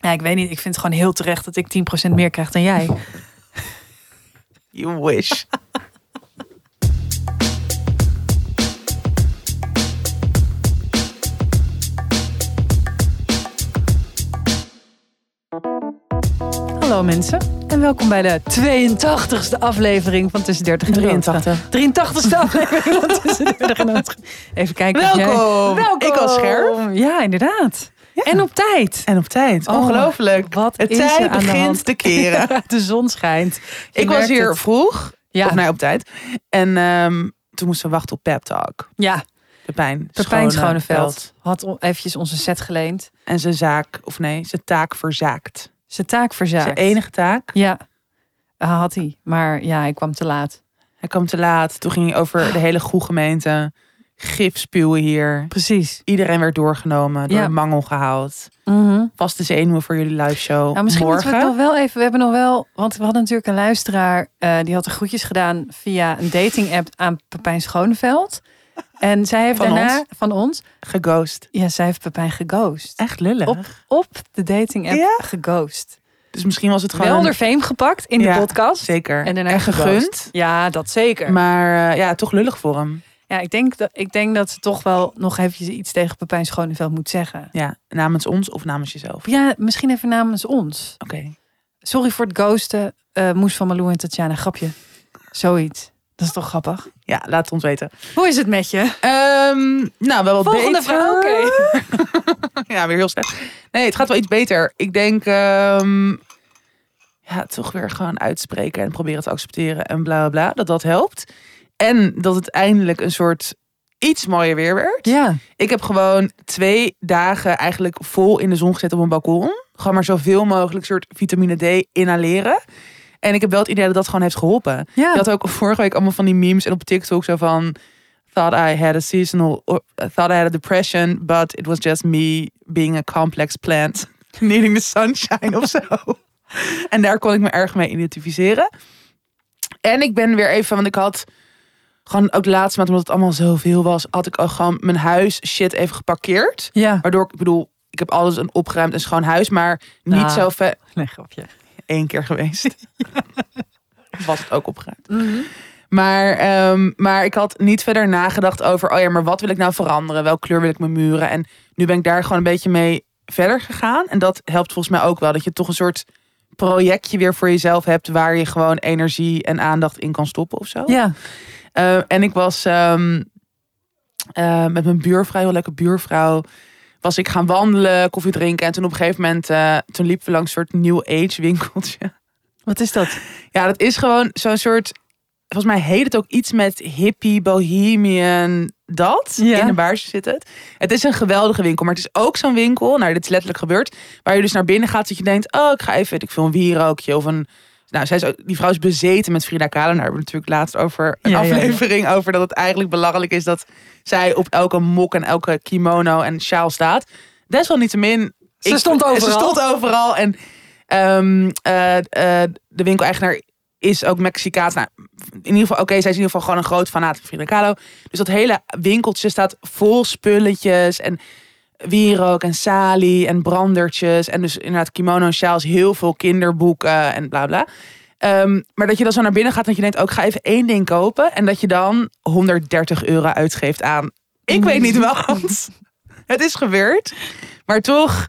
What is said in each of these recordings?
Ja, ik weet niet. Ik vind het gewoon heel terecht dat ik 10% meer krijg dan jij. You wish. Hallo mensen en welkom bij de 82e aflevering van Tussen 30 en 83. 83ste aflevering van Tussen 30 en 80. Even kijken. of jij- Welkom. Welkom. Ik was scherp. Ja, inderdaad. En op tijd. En op tijd. Oh, Ongelooflijk. wat Het is tijd aan de begint hand? te keren. De zon schijnt. Je ik was hier het. vroeg. Ja. Of nee, op tijd. En ehm, toen moesten we wachten op Pep Talk. Ja, Pepijn Pepijn Schoneveld. Had eventjes onze set geleend. En zijn zaak, of nee, zijn taak verzaakt. Zijn taak verzaakt. Zijn enige taak. Ja, Ah, had hij. Maar ja, hij kwam te laat. Hij kwam te laat. Toen ging hij over de hele goede gemeente. Gif spuwen hier. Precies. Iedereen werd doorgenomen, door Ja. de mangel gehaald. Mhm. Vaste zenuwen voor jullie live show. Nou, misschien moeten we morgen. het nog wel even. We hebben nog wel, want we hadden natuurlijk een luisteraar eh, die had de groetjes gedaan via een dating app aan Pepijn Schoneveld. En zij heeft Van daarna ons? van ons, Geghost. ja, zij heeft Pepijn geghost. Echt lullig. Op, op de dating app Ja? geghost. Dus misschien was het gewoon... Wel er fame gepakt in Ja, de podcast. Zeker. En daarna en gegund. Ja, dat zeker. Maar eh, ja, toch lullig voor hem. Ja, ik denk, dat, ik denk dat ze toch wel nog eventjes iets tegen Pepijn Schoneveld moet zeggen. Ja, namens ons of namens jezelf. Ja, misschien even namens ons. Oké. Sorry voor het ghosten. eh Moes van Malou en Tatjana. Grapje. Zoiets. Dat is toch grappig? Ja, laat het ons weten. Hoe is het met je? Ehm, nou, wel wat Volgende beter. vraag. Oké. Ja, weer heel slecht. Nee, het gaat wel iets beter. Ik denk, ehm, ja, toch weer gewoon uitspreken en proberen te accepteren en bla bla bla. Dat dat helpt. En dat het eindelijk een soort iets mooier weer werd. Ja. Ik heb gewoon twee dagen eigenlijk vol in de zon gezet op een balkon. Gewoon maar zoveel mogelijk soort vitamine D inhaleren. En ik heb wel het idee dat dat gewoon heeft geholpen. Ja. Je had ook vorige week allemaal van die memes en op TikTok zo van... Thought I had a seasonal... Thought I had a depression, but it was just me being a complex plant. Needing the sunshine of zo. En daar kon ik me erg mee identificeren. En ik ben weer even, want ik had gewoon ook de laatste maand, omdat het allemaal zoveel was, had ik ook gewoon mijn huis shit even geparkeerd. Ja. Waardoor ik, bedoel, ik heb alles een opgeruimd en schoon huis, maar niet Nou. zo ver. Nee, grapje. Eén keer geweest. was het ook opgeruimd. Maar, ehm, maar ik had niet verder nagedacht over, oh ja, maar wat wil ik nou veranderen? Welke kleur wil ik mijn muren? En nu ben ik daar gewoon een beetje mee verder gegaan. En dat helpt volgens mij ook wel, dat je toch een soort projectje weer voor jezelf hebt, waar je gewoon energie en aandacht in kan stoppen of zo. Ja. Eh, en ik was ehm, eh, met mijn buurvrouw, heel leuke buurvrouw, was ik gaan wandelen, koffie drinken. En toen op een gegeven moment, eh, toen liepen we langs een soort New Age winkeltje. Wat is dat? Ja, dat is gewoon zo'n soort, volgens mij heet het ook iets met hippie, bohemian, dat. Ja. In een baarsje zit het. Het is een geweldige winkel, maar het is ook zo'n winkel, nou dit is letterlijk gebeurd, waar je dus naar binnen gaat, dat je denkt, oh ik ga even, ik veel, een wierookje of een... Nou, zij is ook, die vrouw is bezeten met Frida Kahlo. Daar hebben we natuurlijk laatst over een Ja, ja, ja. aflevering over dat het eigenlijk belachelijk is dat zij op elke mok en elke kimono en sjaal staat. Desalniettemin. Ze stond overal. Ze stond overal. En ehm, eh, eh, de winkeleigenaar is ook Mexicaans. Nou, in ieder geval, oké, zij is in ieder geval gewoon een groot fanaat van Frida Kahlo. Dus dat hele winkeltje staat vol spulletjes en wierook en salie en brandertjes. En dus inderdaad kimono en sjaals, heel veel kinderboeken en bla bla. Ehm, maar dat je dan zo naar binnen gaat en dat je denkt, ook ik ga even één ding kopen. En dat je dan 130 euro uitgeeft aan, ik weet niet wat. Het is gebeurd. Maar toch,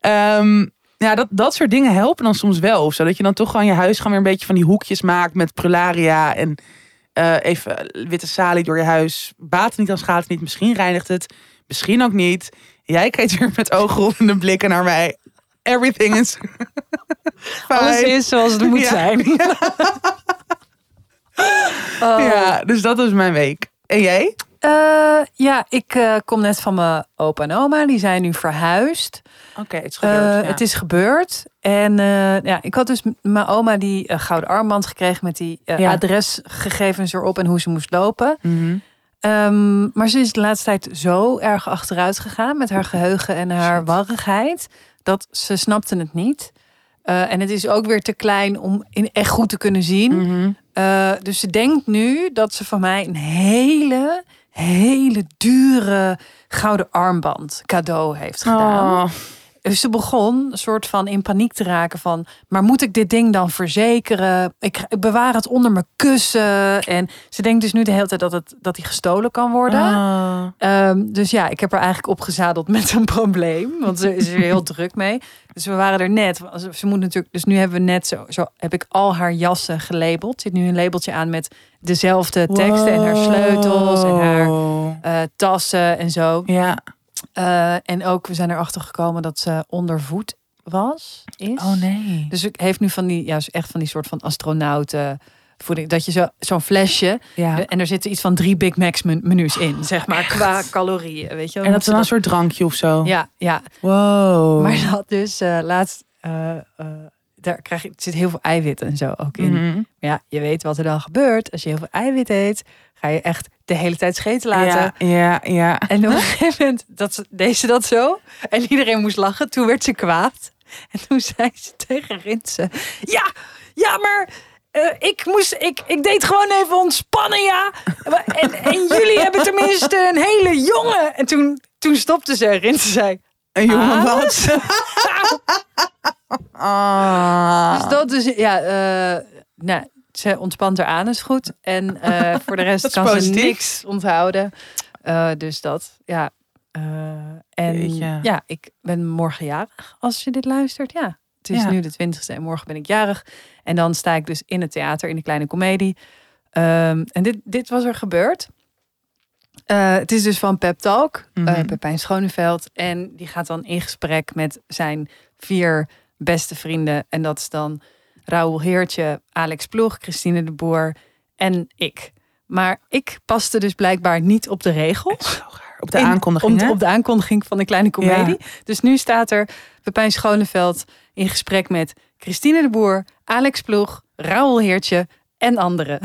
ehm, ja, dat, dat soort dingen helpen dan soms wel. Of zo. Dat je dan toch gewoon je huis gewoon weer een beetje van die hoekjes maakt met prularia en eh, even witte salie door je huis. Baat het niet, dan schaadt het niet. Misschien reinigt het, misschien ook niet. Jij kijkt weer met oogrollende blikken naar mij. Everything is Alles is zoals het moet Ja. zijn. Oh. Ja, dus dat was mijn week. En jij? Eh, ja, ik eh, kom net van mijn opa en oma. Die zijn nu verhuisd. Oké, het is Eh, gebeurd. ja. Het is gebeurd. En eh, ja, ik had dus mijn oma die eh, gouden armband gekregen met die eh, Ja. adresgegevens erop en hoe ze moest lopen. Mhm. Ehm, maar ze is de laatste tijd zo erg achteruit gegaan met haar geheugen en haar warrigheid. Dat ze snapte het niet. Eh, en het is ook weer te klein om in echt goed te kunnen zien. Mhm. Eh, dus ze denkt nu dat ze van mij een hele, hele dure gouden armband cadeau heeft gedaan. Oh, ze begon een soort van in paniek te raken van, maar moet ik dit ding dan verzekeren? Ik, ik bewaar het onder mijn kussen. En ze denkt dus nu de hele tijd dat het dat hij gestolen kan worden. Ah. Ehm, dus ja, ik heb er eigenlijk opgezadeld met een probleem. Want ze is er heel druk mee. Dus we waren er net. Ze moet natuurlijk. Dus nu hebben we net zo, zo heb ik al haar jassen gelabeld. Zit nu een labeltje aan met dezelfde teksten en haar sleutels en haar eh, tassen en zo. Ja. Eh, en ook we zijn erachter gekomen dat ze ondervoed was. Is. Oh nee. Dus ik heeft nu van die, ja, echt van die soort van astronauten voeding. Dat je zo, zo'n flesje Ja. en er zitten iets van drie Big Macs men- menus in, zeg maar, qua calorieën, weet je wel. En dat is dan een soort drankje of zo. Ja, ja. Wow. Maar had dus eh, laatst, eh, eh, daar krijg je, zit heel veel eiwit en zo ook in. Maar ja, je weet wat er dan gebeurt. Als je heel veel eiwit eet, ga je echt de hele tijd scheten laten. Ja, ja, ja. En op een gegeven moment dat ze, deed ze dat zo. En iedereen moest lachen. Toen werd ze kwaad. En toen zei ze tegen Rinse: Ja, ja, maar eh, ik, moest, ik, ik deed gewoon even ontspannen, ja. En, en jullie hebben tenminste een hele jongen. En toen, toen stopte ze. Rinse zei: Een jongen Ah. wat? Ah. Dus dat dus, ja, nou, ze ontspant haar anus goed. En eh, voor de rest is kan ze niks onthouden. Eh, dus dat, ja. Eh, en Jeetje. ja, ik ben morgen jarig als je dit luistert. Ja, het is Ja. nu de twintigste en morgen ben ik jarig. En dan sta ik dus in het theater in de kleine komedie. Ehm, en dit, dit was er gebeurd. Het is dus van Pep Talk, Mhm. Pepijn Schoneveld. En die gaat dan in gesprek met zijn vier beste vrienden. En dat is dan Raoul Heertje, Alex Ploeg, Christine de Boer en ik. Maar ik paste dus blijkbaar niet op de regels. Op de In- aankondiging, om- op de aankondiging van de kleine komedie. Dus nu staat er Pepijn Schoneveld in gesprek met Christine de Boer, Alex Ploeg, Raoul Heertje en anderen.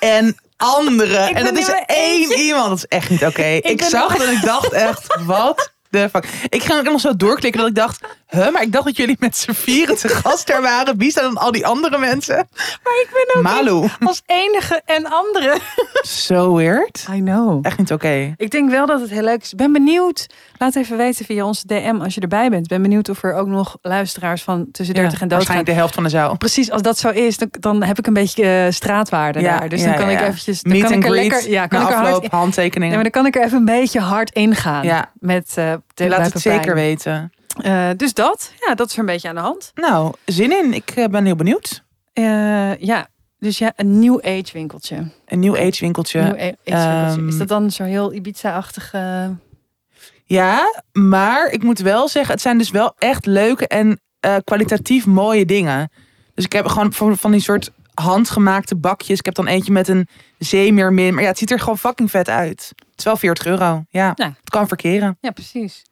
En anderen. Ik en dat is één iemand. Dat is echt niet oké. Ik, zag dat en ik dacht echt, wat de fuck. Ik ging ook nog zo doorklikken dat ik dacht, huh, maar ik dacht dat jullie met z'n vieren te gast daar waren. Wie zijn dan al die andere mensen? Maar ik ben ook Malu. als enige en anderen. Zo weird. I know. Echt niet oké. Ik denk wel dat het heel leuk is. Ben benieuwd. Laat even weten via onze DM als je erbij bent. Ben benieuwd of er ook nog luisteraars van tussen 30 en dood gaan. waarschijnlijk de helft van de zaal. Precies, als dat zo is, dan, dan heb ik een beetje eh, straatwaarde Ja, daar. Dus ja, dan kan ik eventjes... Dan Meet kan and ik er greet. lekker, ja, kan ik er hard, afloop, handtekeningen. ja, maar dan kan ik er even een beetje hard ingaan. Ja. Met uh, Laat het zeker weten. Dus dat, ja, dat is er een beetje aan de hand. Nou, zin in. Ik eh, ben heel benieuwd. Eh, ja, dus ja, een New Age winkeltje. Een nieuw age winkeltje. New Age winkeltje. ehm, is dat dan zo heel Ibiza-achtige... Ja, maar ik moet wel zeggen, het zijn dus wel echt leuke en eh, kwalitatief mooie dingen. Dus ik heb gewoon van, van die soort handgemaakte bakjes. Ik heb dan eentje met een zeemeermin. Maar ja, het ziet er gewoon fucking vet uit. Het is wel 40 euro. Ja, het kan verkeren. Ja, precies.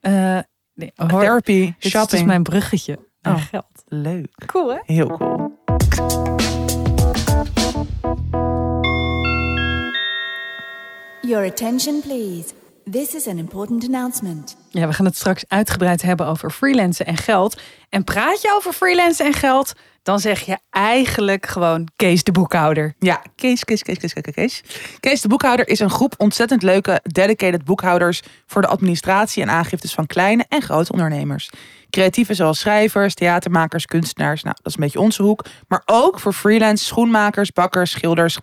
Eh nee, hoor, Therapy, dit is shopping. dus mijn bruggetje naar Oh. geld. Leuk. Cool, hè? Heel cool. Your attention, please. This is an important announcement. Ja, we gaan het straks uitgebreid hebben over freelancen en geld. En praat je over freelancen en geld, dan zeg je eigenlijk gewoon Kees de boekhouder. Ja, Kees, Kees, Kees, Kees, Kees, Kees. Kees de Boekhouder is een groep ontzettend leuke dedicated boekhouders voor de administratie en aangiftes van kleine en grote ondernemers. Creatieven zoals schrijvers, theatermakers, kunstenaars, nou dat is een beetje onze hoek. Maar ook voor freelance schoenmakers, bakkers, schilders,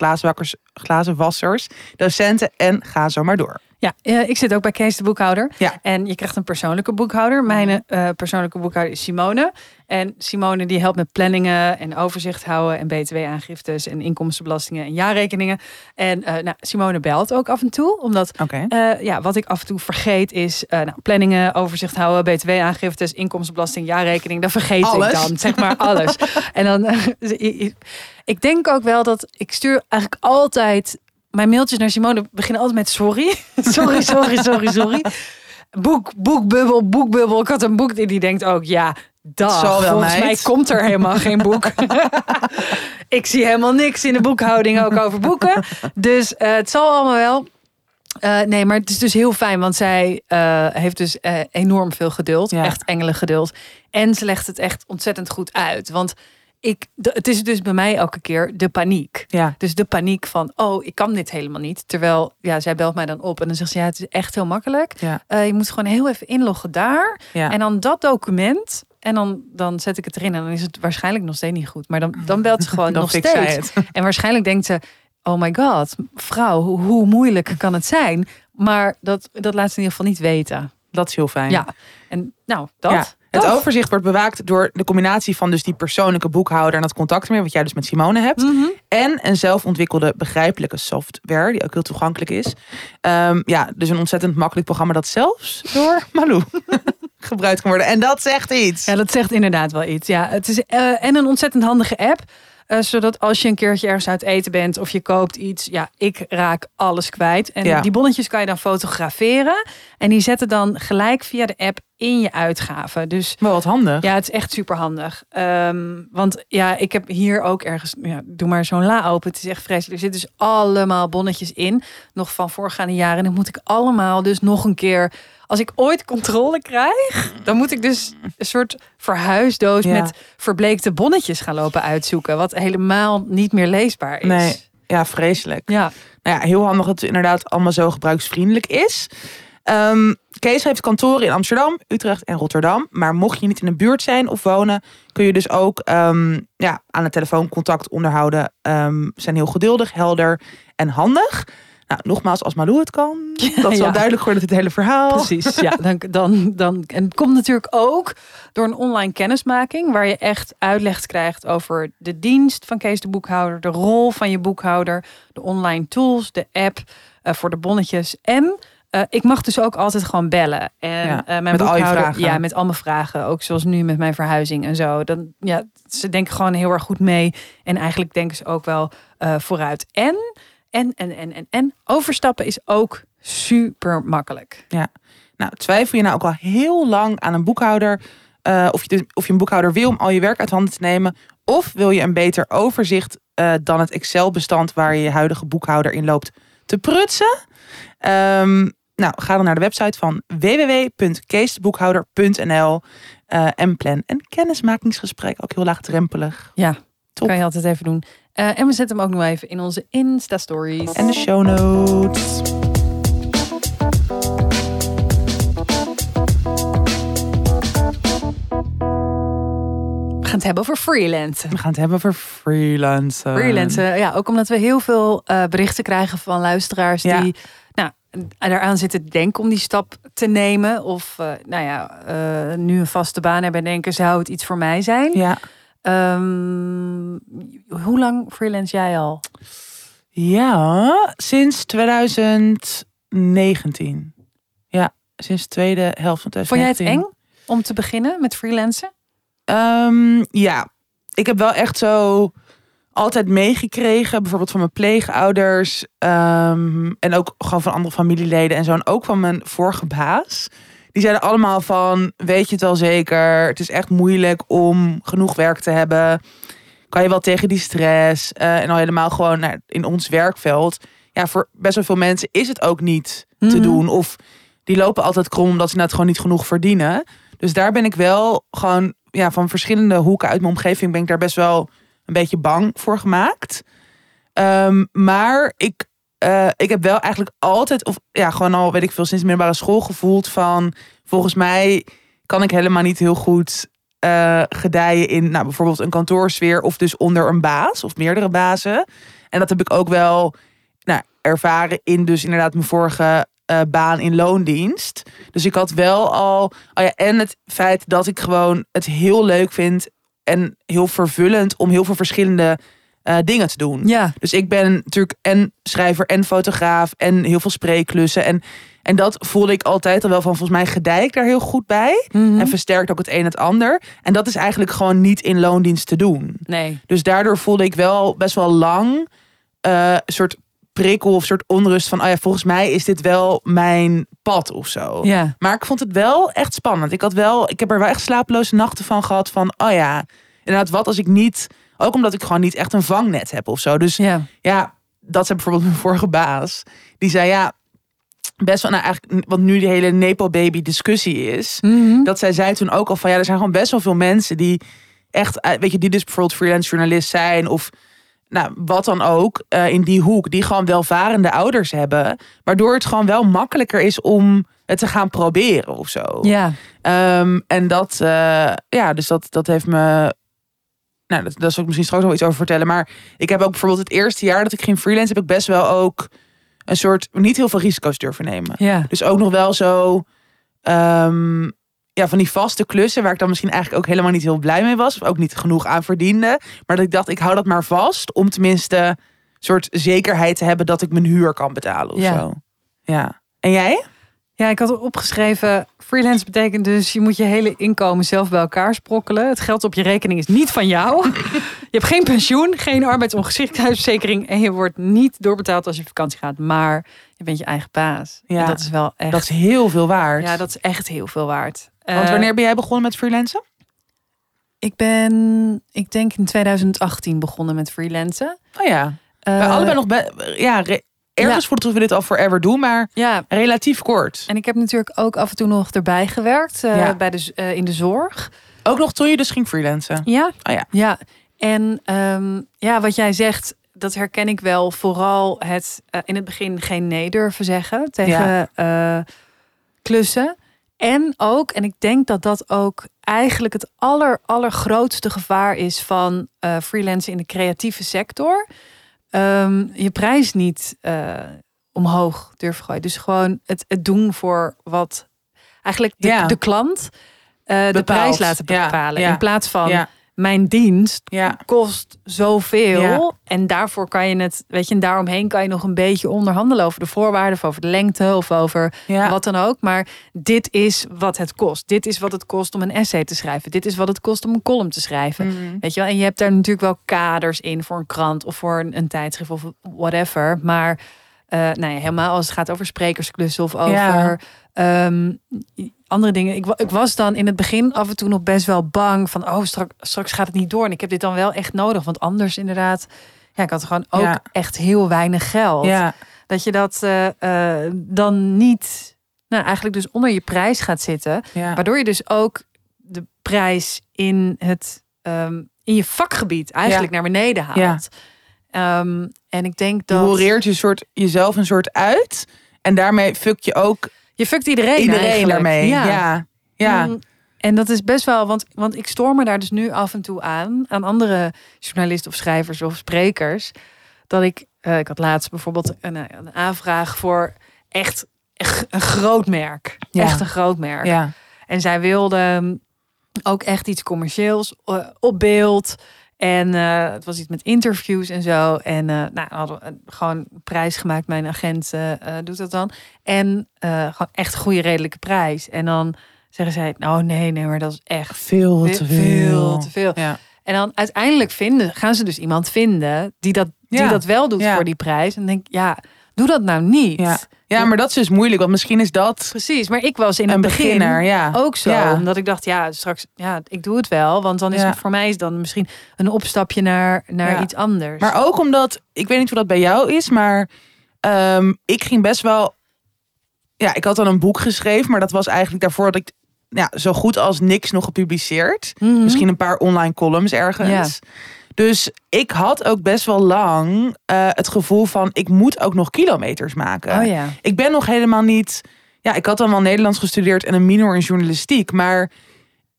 glazenwassers, docenten en ga zo maar door. Ja, eh, ik zit ook bij Kees de boekhouder. Ja. En je krijgt een persoonlijke boekhouder. Mijn eh, persoonlijke boekhouder is Simone. En Simone die helpt met planningen en overzicht houden en btw-aangiftes en inkomstenbelastingen en jaarrekeningen. En eh, nou, Simone belt ook af en toe, omdat. Eh, ja, wat ik af en toe vergeet is nou, planningen, overzicht houden, btw-aangiftes, inkomstenbelasting, jaarrekening. Dat vergeet Alles. ik dan, zeg maar alles. en dan, ik denk ook wel dat ik stuur eigenlijk altijd mijn mailtjes naar Simone beginnen altijd met sorry, sorry, sorry, sorry, sorry. Boek, boekbubbel, boekbubbel. Ik had een boek die die denkt ook, ja, wel, Volgens meid. mij komt er helemaal geen boek. ik zie helemaal niks in de boekhouding ook over boeken. Dus eh, het zal allemaal wel. Eh, nee, maar het is dus heel fijn, want zij eh, heeft dus enorm veel geduld. Ja. Echt engelen geduld. En ze legt het echt ontzettend goed uit. Want ik, het is dus bij mij elke keer de paniek. Ja. Dus de paniek van, oh, ik kan dit helemaal niet. Terwijl, ja, zij belt mij dan op en dan zegt ze, ja, het is echt heel makkelijk. Ja. Eh, je moet gewoon heel even inloggen daar. Ja. En dan dat document. En dan, dan zet ik het erin en dan is het waarschijnlijk nog steeds niet goed. Maar dan, dan belt ze gewoon nog steeds. En waarschijnlijk denkt ze, oh my god, vrouw, hoe, hoe moeilijk kan het zijn? Maar dat, dat laat ze in ieder geval niet weten. Dat is heel fijn. Ja, en nou, dat. Ja, het overzicht wordt bewaakt door de combinatie van dus die persoonlijke boekhouder en dat contact meer, wat jij dus met Simone hebt. Mhm. En een zelfontwikkelde begrijpelijke software, die ook heel toegankelijk is. Ehm, ja, dus een ontzettend makkelijk programma dat zelfs door Malou gebruikt kan worden. En dat zegt iets. Ja, dat zegt inderdaad wel iets. Ja, het is eh, en een ontzettend handige app. eh, zodat als je een keertje ergens uit eten bent of je koopt iets, ja, ik raak alles kwijt. En Ja. die bonnetjes kan je dan fotograferen. En die zetten dan gelijk via de app in je uitgaven. Dus Wel wat handig. ja, het is echt super handig. want ja, ik heb hier ook ergens, ja, doe maar zo'n la open. Het is echt vreselijk. Er zitten dus allemaal bonnetjes in, nog van voorgaande jaren. En dan moet ik allemaal dus nog een keer, als ik ooit controle krijg, dan moet ik dus een soort verhuisdoos Ja. met verbleekte bonnetjes gaan lopen uitzoeken. Wat helemaal niet meer leesbaar is. Nee. Ja, vreselijk. Ja, Nou ja, heel handig dat het inderdaad allemaal zo gebruiksvriendelijk is. Ehm, Kees heeft kantoren in Amsterdam, Utrecht en Rotterdam. Maar mocht je niet in de buurt zijn of wonen, kun je dus ook ehm, ja, aan de telefoon contact onderhouden. Ehm, zijn heel geduldig, helder en handig. Nou, nogmaals, als Malou het kan, dat is Ja. wel duidelijk geworden het hele verhaal. Precies, ja. Dan, dan, dan, en het komt natuurlijk ook door een online kennismaking, waar je echt uitleg krijgt over de dienst van Kees de Boekhouder, de rol van je boekhouder, de online tools, de app eh, voor de bonnetjes. En eh, ik mag dus ook altijd gewoon bellen. En Ja, eh, mijn met al je vragen. Ja, met al mijn vragen. Ook zoals nu met mijn verhuizing en zo. Dan, ja, ze denken gewoon heel erg goed mee. En eigenlijk denken ze ook wel eh, vooruit. En, en, en, en, en, en overstappen is ook super makkelijk. Nou, twijfel je nou ook al heel lang aan een boekhouder? of, je dus, of je een boekhouder wil om al je werk uit handen te nemen? Of wil je een beter overzicht dan het Excel-bestand waar je je huidige boekhouder in loopt te prutsen? Ehm, nou, ga dan naar de website van www.keesdeboekhouder.nl eh, en plan een kennismakingsgesprek. Ook heel laagdrempelig. Ja, Top. kan je altijd even doen. Eh, en we zetten hem ook nog even in onze Insta-stories. En de show notes. We gaan het hebben over freelancen. We gaan het hebben over freelancen. Freelancen, ja, ook omdat we heel veel eh, berichten krijgen van luisteraars Ja. die eraan zitten te denken om die stap te nemen. Of eh, nou ja, eh, nu een vaste baan hebben en denken, zou het iets voor mij zijn? Ja. Ehm, hoe lang freelance jij al? Ja, sinds 2019. Ja, sinds de tweede helft van 2019. Vond jij het eng om te beginnen met freelancen? Ehm, ja, ik heb wel echt zo altijd meegekregen, bijvoorbeeld van mijn pleegouders ehm, en ook gewoon van andere familieleden en zo, en ook van mijn vorige baas. Die zeiden allemaal van, weet je het wel zeker, het is echt moeilijk om genoeg werk te hebben. Kan je wel tegen die stress eh, en al helemaal gewoon nou, in ons werkveld. Ja, voor best wel veel mensen is het ook niet te Mhm. doen. Of die lopen altijd krom omdat ze net gewoon niet genoeg verdienen. Dus daar ben ik wel gewoon ja, van verschillende hoeken uit mijn omgeving ben ik daar best wel een beetje bang voor gemaakt. Ehm, maar ik, eh, ik heb wel eigenlijk altijd, of ja, gewoon al weet ik veel, sinds de middelbare school gevoeld van volgens mij kan ik helemaal niet heel goed eh, gedijen in nou, bijvoorbeeld een kantoorsfeer of dus onder een baas of meerdere bazen. En dat heb ik ook wel nou, ervaren in dus inderdaad mijn vorige eh, baan in loondienst. Dus ik had wel al, oh ja, en het feit dat ik gewoon het heel leuk vind en heel vervullend om heel veel verschillende eh, dingen te doen. Ja, Dus ik ben natuurlijk en schrijver en fotograaf en heel veel spreekklussen. En, en dat voelde ik altijd al wel van, volgens mij gedij ik daar heel goed bij. Mhm. En versterkt ook het een het ander. En dat is eigenlijk gewoon niet in loondienst te doen. nee. Dus daardoor voelde ik wel best wel lang eh, een soort prikkel of soort onrust van, oh ja, volgens mij is dit wel mijn pad of zo. Ja, Maar ik vond het wel echt spannend. Ik had wel, ik heb er wel echt slapeloze nachten van gehad van, oh ja, inderdaad, wat als ik niet, ook omdat ik gewoon niet echt een vangnet heb of zo. Dus ja. ja, dat zei bijvoorbeeld mijn vorige baas. Die zei ja, best wel, nou eigenlijk, wat nu die hele Nepo baby discussie is. Mhm. Dat zij zei toen ook al van ja, er zijn gewoon best wel veel mensen die echt, eh, weet je, die dus bijvoorbeeld freelance journalist zijn of nou, wat dan ook eh, in die hoek, die gewoon welvarende ouders hebben, waardoor het gewoon wel makkelijker is om het te gaan proberen of zo. Ja. Ehm, en dat, eh, ja, dus dat, dat heeft me. Nou, dat, daar zal ik misschien straks nog iets over vertellen. Maar ik heb ook bijvoorbeeld het eerste jaar dat ik ging freelance, heb ik best wel ook een soort niet heel veel risico's durven nemen. Ja. Dus ook nog wel zo. ehm, ja, van die vaste klussen waar ik dan misschien eigenlijk ook helemaal niet heel blij mee was. Of ook niet genoeg aan verdiende. Maar dat ik dacht, ik hou dat maar vast. Om tenminste een soort zekerheid te hebben dat ik mijn huur kan betalen of Ja. zo. Ja. En jij? Ja, ik had opgeschreven, freelance betekent dus je moet je hele inkomen zelf bij elkaar sprokkelen. Het geld op je rekening is niet van jou. je hebt geen pensioen, geen arbeidsongeschiktheidsverzekering en je wordt niet doorbetaald als je op vakantie gaat. Maar je bent je eigen baas. Ja, en dat is wel echt, Dat is heel veel waard. ja, dat is echt heel veel waard. Want Eh, wanneer ben jij begonnen met freelancen? Ik ben, ik denk in 2018 begonnen met freelancen. Oh ja. Eh, Wij allebei nog bij, ja, ergens Ja. we dit al forever doen, maar Ja, relatief kort. en ik heb natuurlijk ook af en toe nog erbij gewerkt eh, Ja. bij de, in de zorg. Ook nog toen je dus ging freelancen. Ja. Oh ja. Ja. En ehm, ja, wat jij zegt, dat herken ik wel. Vooral het in het begin geen nee durven zeggen tegen klussen. En ook, en ik denk dat dat ook eigenlijk het aller, allergrootste gevaar is van eh freelancen in de creatieve sector. Ehm, je prijs niet eh, omhoog durven gooien. Dus gewoon het, het doen voor wat eigenlijk de, Ja. de klant eh, de prijs laten bepalen. ja. In plaats van mijn dienst ja, kost zoveel. Ja. En daarvoor kan je het, weet je, en daaromheen kan je nog een beetje onderhandelen over de voorwaarden, of over de lengte of over ja. wat dan ook. Maar dit is wat het kost. Dit is wat het kost om een essay te schrijven. Dit is wat het kost om een column te schrijven. Mhm. Weet je wel? En je hebt daar natuurlijk wel kaders in voor een krant of voor een, een tijdschrift of whatever. Maar eh nou ja, helemaal als het gaat over sprekersklussen of over Ja. ehm, andere dingen. Ik, ik was dan in het begin af en toe nog best wel bang van, oh, straks, straks gaat het niet door. En ik heb dit dan wel echt nodig, want anders inderdaad, ja, ik had gewoon ook Ja. echt heel weinig geld. Ja, Dat je dat eh, eh, dan niet, nou, eigenlijk dus onder je prijs gaat zitten. Waardoor je dus ook de prijs in het ehm, in je vakgebied eigenlijk naar beneden haalt. Ehm, en ik denk Je dat horeert je soort, jezelf een soort uit. En daarmee fuck je ook je fuckt iedereen, iedereen eigenlijk. daarmee. Ja, ja. ja. Mm, En dat is best wel, want, want ik stoor me daar dus nu af en toe aan, aan andere journalisten of schrijvers of sprekers. Dat ik, eh, ik had laatst bijvoorbeeld een, eh, een aanvraag voor echt echt een groot merk. Ja. Echt een groot merk. ja. En zij wilde ook echt iets commercieels eh, op beeld. En eh, het was iets met interviews en zo. En eh nou, hadden we gewoon een prijs gemaakt. Mijn agent eh, eh, doet dat dan. En eh, gewoon echt een goede redelijke prijs. En dan zeggen zij, nou nee, nee, maar dat is echt Veel ve- te veel. veel te veel. Ja. En dan uiteindelijk vinden, gaan ze dus iemand vinden die dat, die Ja. dat wel doet Ja. voor die prijs. En dan denk ik, ja, doe dat nou niet. Ja. maar dat is dus moeilijk. Want misschien is dat Precies, maar ik was in een het begin beginner. Ja. ook zo. Ja. Omdat ik dacht, ja, straks, ja, ik doe het wel. Want dan is Ja. het voor mij is dan misschien een opstapje naar, naar iets anders. Maar ook omdat, ik weet niet hoe dat bij jou is, maar ehm, ik ging best wel. Ja, ik had dan een boek geschreven, maar dat was eigenlijk daarvoor dat ik ja, zo goed als niks nog gepubliceerd. Mhm. Misschien een paar online columns ergens. Dus ik had ook best wel lang eh, het gevoel van ik moet ook nog kilometers maken. Oh ja. Ik ben nog helemaal niet. Ja, ik had dan wel Nederlands gestudeerd en een minor in journalistiek, maar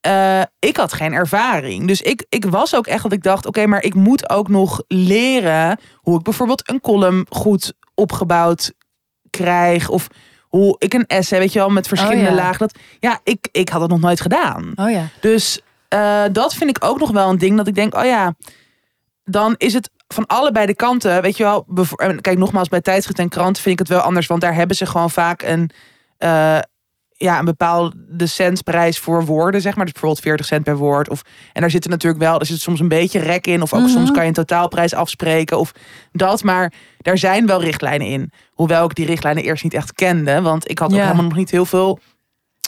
eh, ik had geen ervaring. Dus ik, ik was ook echt dat ik dacht: oké, maar ik moet ook nog leren hoe ik bijvoorbeeld een column goed opgebouwd krijg. Of hoe ik een essay, weet je wel, met verschillende Oh ja. lagen. Dat, ja, ik, ik had het nog nooit gedaan. Oh ja. Dus eh, dat vind ik ook nog wel een ding dat ik denk: oh ja, dan is het van allebei de kanten. Weet je wel, kijk nogmaals, bij tijdschrift en krant vind ik het wel anders, want daar hebben ze gewoon vaak een. eh, ja, een bepaalde centprijs voor woorden, zeg maar. Dus bijvoorbeeld 40 cent per woord. Of, en daar zit er natuurlijk wel, er zit soms een beetje rek in. Of ook Mhm. soms kan je een totaalprijs afspreken. Of dat. Maar daar zijn wel richtlijnen in. Hoewel ik die richtlijnen eerst niet echt kende. Want ik had ook Ja. helemaal nog niet heel veel.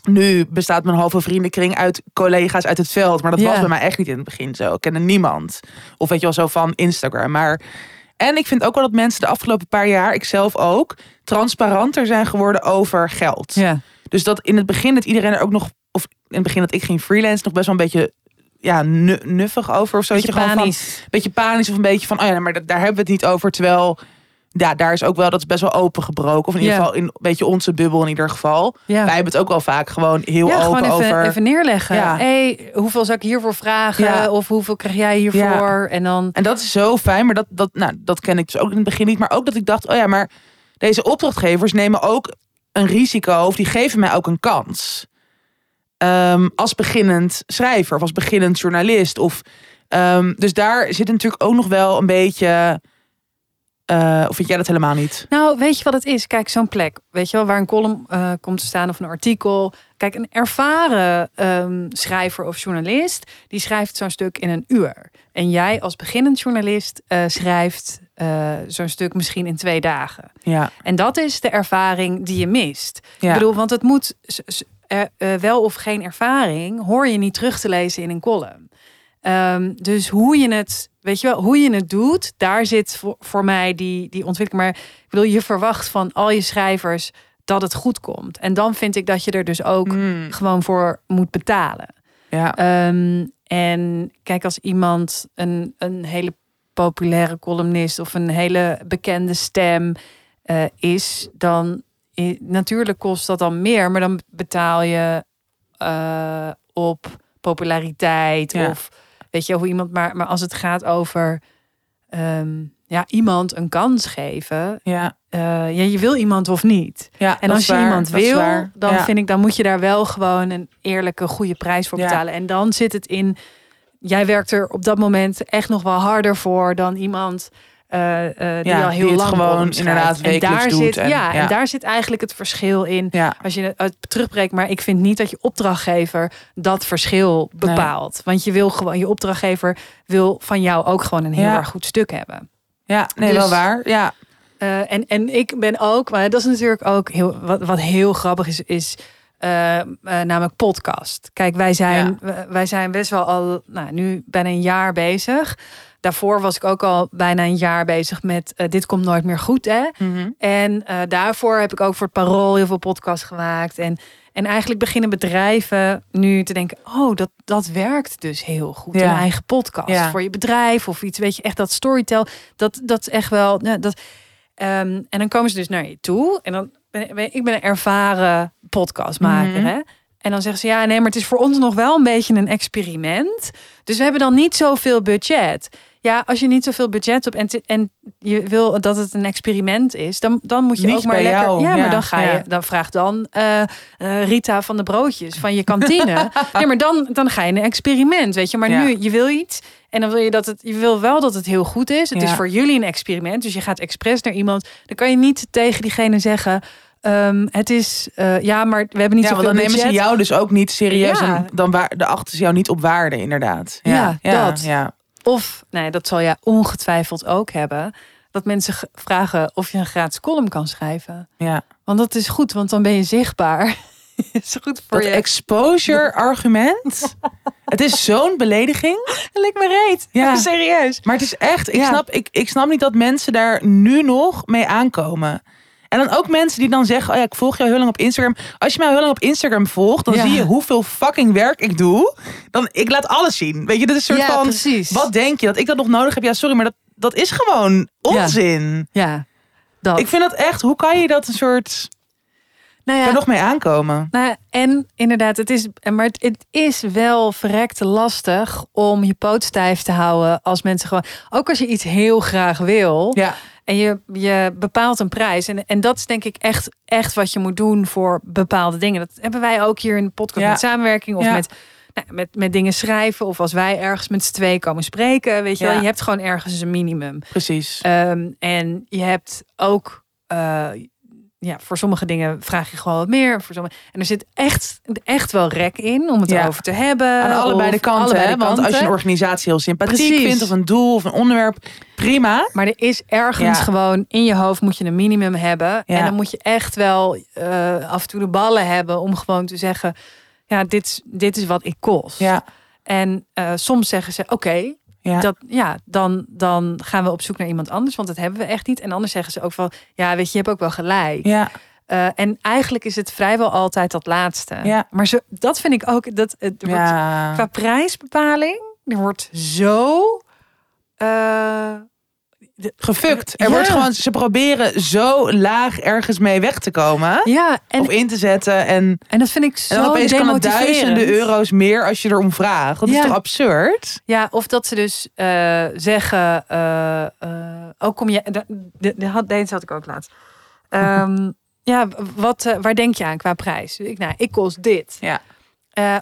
Nu bestaat mijn halve vriendenkring uit collega's uit het veld. Maar dat was bij mij echt niet in het begin zo. Ik kende niemand. Of weet je wel, zo van Instagram. Maar... En ik vind ook wel dat mensen de afgelopen paar jaar, ik zelf ook, transparanter zijn geworden over geld. Ja. Dus dat in het begin dat iedereen er ook nog, of in het begin dat ik ging freelance, nog best wel een beetje ja, nu- nuffig over of zo. Beetje gewoon van- een beetje panisch of een beetje van, oh ja, maar da- daar hebben we het niet over. Terwijl, ja, daar is ook wel, dat is best wel opengebroken. Of in ieder Ja. geval in een beetje onze bubbel in ieder geval. Ja. Wij hebben het ook wel vaak gewoon heel ja, open gewoon even, over. even neerleggen. Ja. hey, hoeveel zou ik hiervoor vragen? Of hoeveel krijg jij hiervoor? En dan... En dat is zo fijn, maar dat, dat, nou, dat ken ik dus ook in het begin niet. Maar ook dat ik dacht, oh ja, maar deze opdrachtgevers nemen ook een risico. Of die geven mij ook een kans. Ehm, als beginnend schrijver of als beginnend journalist. Of, ehm, dus daar zit natuurlijk ook nog wel een beetje... eh, of vind jij dat helemaal niet? Nou, weet je wat het is? Kijk, zo'n plek, weet je wel, waar een column eh, komt te staan of een artikel. Kijk, een ervaren ehm, schrijver of journalist, die schrijft zo'n stuk in een uur. En jij als beginnend journalist eh, schrijft zo'n stuk misschien in twee dagen. Ja, En dat is de ervaring die je mist. ja. Ik bedoel, want het moet wel of geen ervaring, hoor je niet terug te lezen in een column. Ehm, dus hoe je het, weet je wel, hoe je het doet, daar zit voor, voor mij die, die ontwikkeling. Maar ik bedoel, je verwacht van al je schrijvers dat het goed komt. En dan vind ik dat je er dus ook Mm, gewoon voor moet betalen. ja. Ehm, en kijk, als iemand een, een hele populaire columnist of een hele bekende stem eh, is, dan i- natuurlijk kost dat dan meer, maar dan betaal je eh, op populariteit Ja. of weet je hoe iemand. Maar, maar als het gaat over ehm, ja, iemand een kans geven, ja, eh, ja, je wil iemand of niet. ja. En als je waar, iemand wil, dan Ja. vind ik, dan moet je daar wel gewoon een eerlijke, goede prijs voor Ja. betalen. En dan zit het in, jij werkt er op dat moment echt nog wel harder voor dan iemand eh, eh, die Ja, al heel die lang gewoon inderdaad en daar doet zit, en- ja, ja. en daar zit eigenlijk het verschil in. Ja, Als je het uit terugbreekt, maar ik vind niet dat je opdrachtgever dat verschil bepaalt. Want je wil gewoon, je opdrachtgever wil van jou ook gewoon een heel erg goed stuk hebben. ja, nee, Dus- wel waar. Ja, Eh, en, en ik ben ook, maar dat is natuurlijk ook heel, wat, wat heel grappig is, is eh, eh, namelijk podcast. Kijk, wij zijn, wij zijn best wel al, nou, nu bijna een jaar bezig. Daarvoor was ik ook al bijna een jaar bezig met eh, Dit komt nooit meer goed, hè? Mhm. En eh, daarvoor heb ik ook voor het Parool heel veel podcasts gemaakt. En, en eigenlijk beginnen bedrijven nu te denken... oh, dat, dat werkt dus heel goed. Ja. Een eigen podcast Ja. voor je bedrijf of iets. Weet je, echt dat storytel. Dat, dat is echt wel... Dat, ehm, en dan komen ze dus naar je toe. En dan ben ben- ik ben een ervaren podcastmaker, Mhm. hè? En dan zeggen ze, ja, nee, maar het is voor ons nog wel een beetje een experiment. Dus we hebben dan niet zoveel budget. Ja, als je niet zoveel budget hebt en, te- en je wil dat het een experiment is, dan, dan moet je Niet ook maar lekker. jou, Ja, ja, maar dan ga je, ja. dan vraag dan eh, eh, Rita van de broodjes van je kantine. nee, maar dan, dan ga je een experiment, weet je. Maar Ja. nu, je wil iets en dan wil je dat het, je wil wel dat het heel goed is. Het Ja. is voor jullie een experiment, dus je gaat expres naar iemand. Dan kan je niet tegen diegene zeggen. ehm, het is, eh, ja, maar we hebben niet ja, zoveel dan nemen ze budget. jou dus ook niet serieus. Ja. En dan waar, de achten ze jou niet op waarde, inderdaad. Ja, dat. Ja, Of, nee, dat zal jij ongetwijfeld ook hebben. Dat mensen ge- vragen of je een gratis column kan schrijven. ja. Want dat is goed, want dan ben je zichtbaar. is goed voor Dat je. exposure argument. het is zo'n belediging. Lik me reet. Ja. Serieus. Maar het is echt, ik, Ja. snap, ik, ik snap niet dat mensen daar nu nog mee aankomen. En dan ook mensen die dan zeggen, oh ja, ik volg jou heel lang op Instagram. Als je mij heel lang op Instagram volgt, dan Ja. zie je hoeveel fucking werk ik doe. Dan, ik laat alles zien. Weet je, dat is een soort Ja, van, precies. wat denk je dat ik dat nog nodig heb? Ja, sorry, maar dat, dat is gewoon onzin. Ja, dat. Ik vind dat echt, hoe kan je dat een soort, nou ja, er nog mee aankomen? Nou, ja, en inderdaad, het is, maar het, het is wel verrekte lastig om je poot stijf te houden als mensen gewoon, ook als je iets heel graag wil Ja, en je, je bepaalt een prijs. En, en dat is denk ik echt, echt wat je moet doen voor bepaalde dingen. Dat hebben wij ook hier in de podcast Ja. met samenwerking of Ja. met, nou, met, met dingen schrijven of als wij ergens met z'n twee komen spreken. Weet je wel, je hebt gewoon ergens een minimum. precies. Ehm, en je hebt ook, eh, ja, voor sommige dingen vraag je gewoon wat meer. Voor sommige, en er zit echt, echt wel rek in om het Ja. over te hebben. Aan allebei de kanten, allebei de Want als je kanten. een organisatie heel sympathiek Precies. vindt, of een doel of een onderwerp, prima. Maar er is ergens Ja. gewoon in je hoofd moet je een minimum hebben. Ja. En dan moet je echt wel eh, af en toe de ballen hebben om gewoon te zeggen: ja, dit, is- dit is wat ik kost. Ja, En eh, soms zeggen ze: oké, ja. dat, ja, dan, dan gaan we op zoek naar iemand anders, want dat hebben we echt niet. En anders zeggen ze ook van: ja, weet je, je hebt ook wel gelijk. ja. Eh, en eigenlijk is het vrijwel altijd dat laatste. Ja. Maar zo, dat vind ik ook. Dat, het wordt, Ja. Qua prijsbepaling, er wordt zo. eh, Gefukt. Er Ja. wordt gewoon, ze proberen zo laag ergens mee weg te komen. ja, en, of in te zetten. En, en dat vind ik zo en opeens kan het duizenden euro's meer als je erom vraagt. Dat Ja. is toch absurd? Ja, of dat ze dus eh, zeggen, eh, eh, ook kom je, de, de, de, had- deze had ik ook laatst. Ehm, ja, wat, waar denk je aan qua prijs? Ik, nou, ik kost dit. Ja.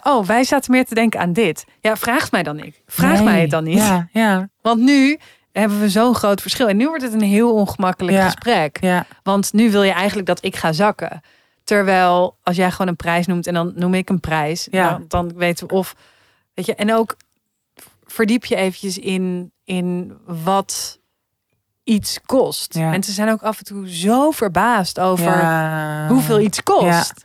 Oh, wij zaten meer te denken aan dit. Ja, vraag mij dan niet. Vraag Nee. mij het dan niet. Ja, ja, Want nu hebben we zo'n groot verschil. En nu wordt het een heel ongemakkelijk Ja. gesprek. ja. Want nu wil je eigenlijk dat ik ga zakken. Terwijl als jij gewoon een prijs noemt en dan noem ik een prijs, Ja. dan, dan weten we of weet je. En ook verdiep je eventjes in in wat iets kost. Ja. Mensen zijn ook af en toe zo verbaasd over Ja. hoeveel iets kost.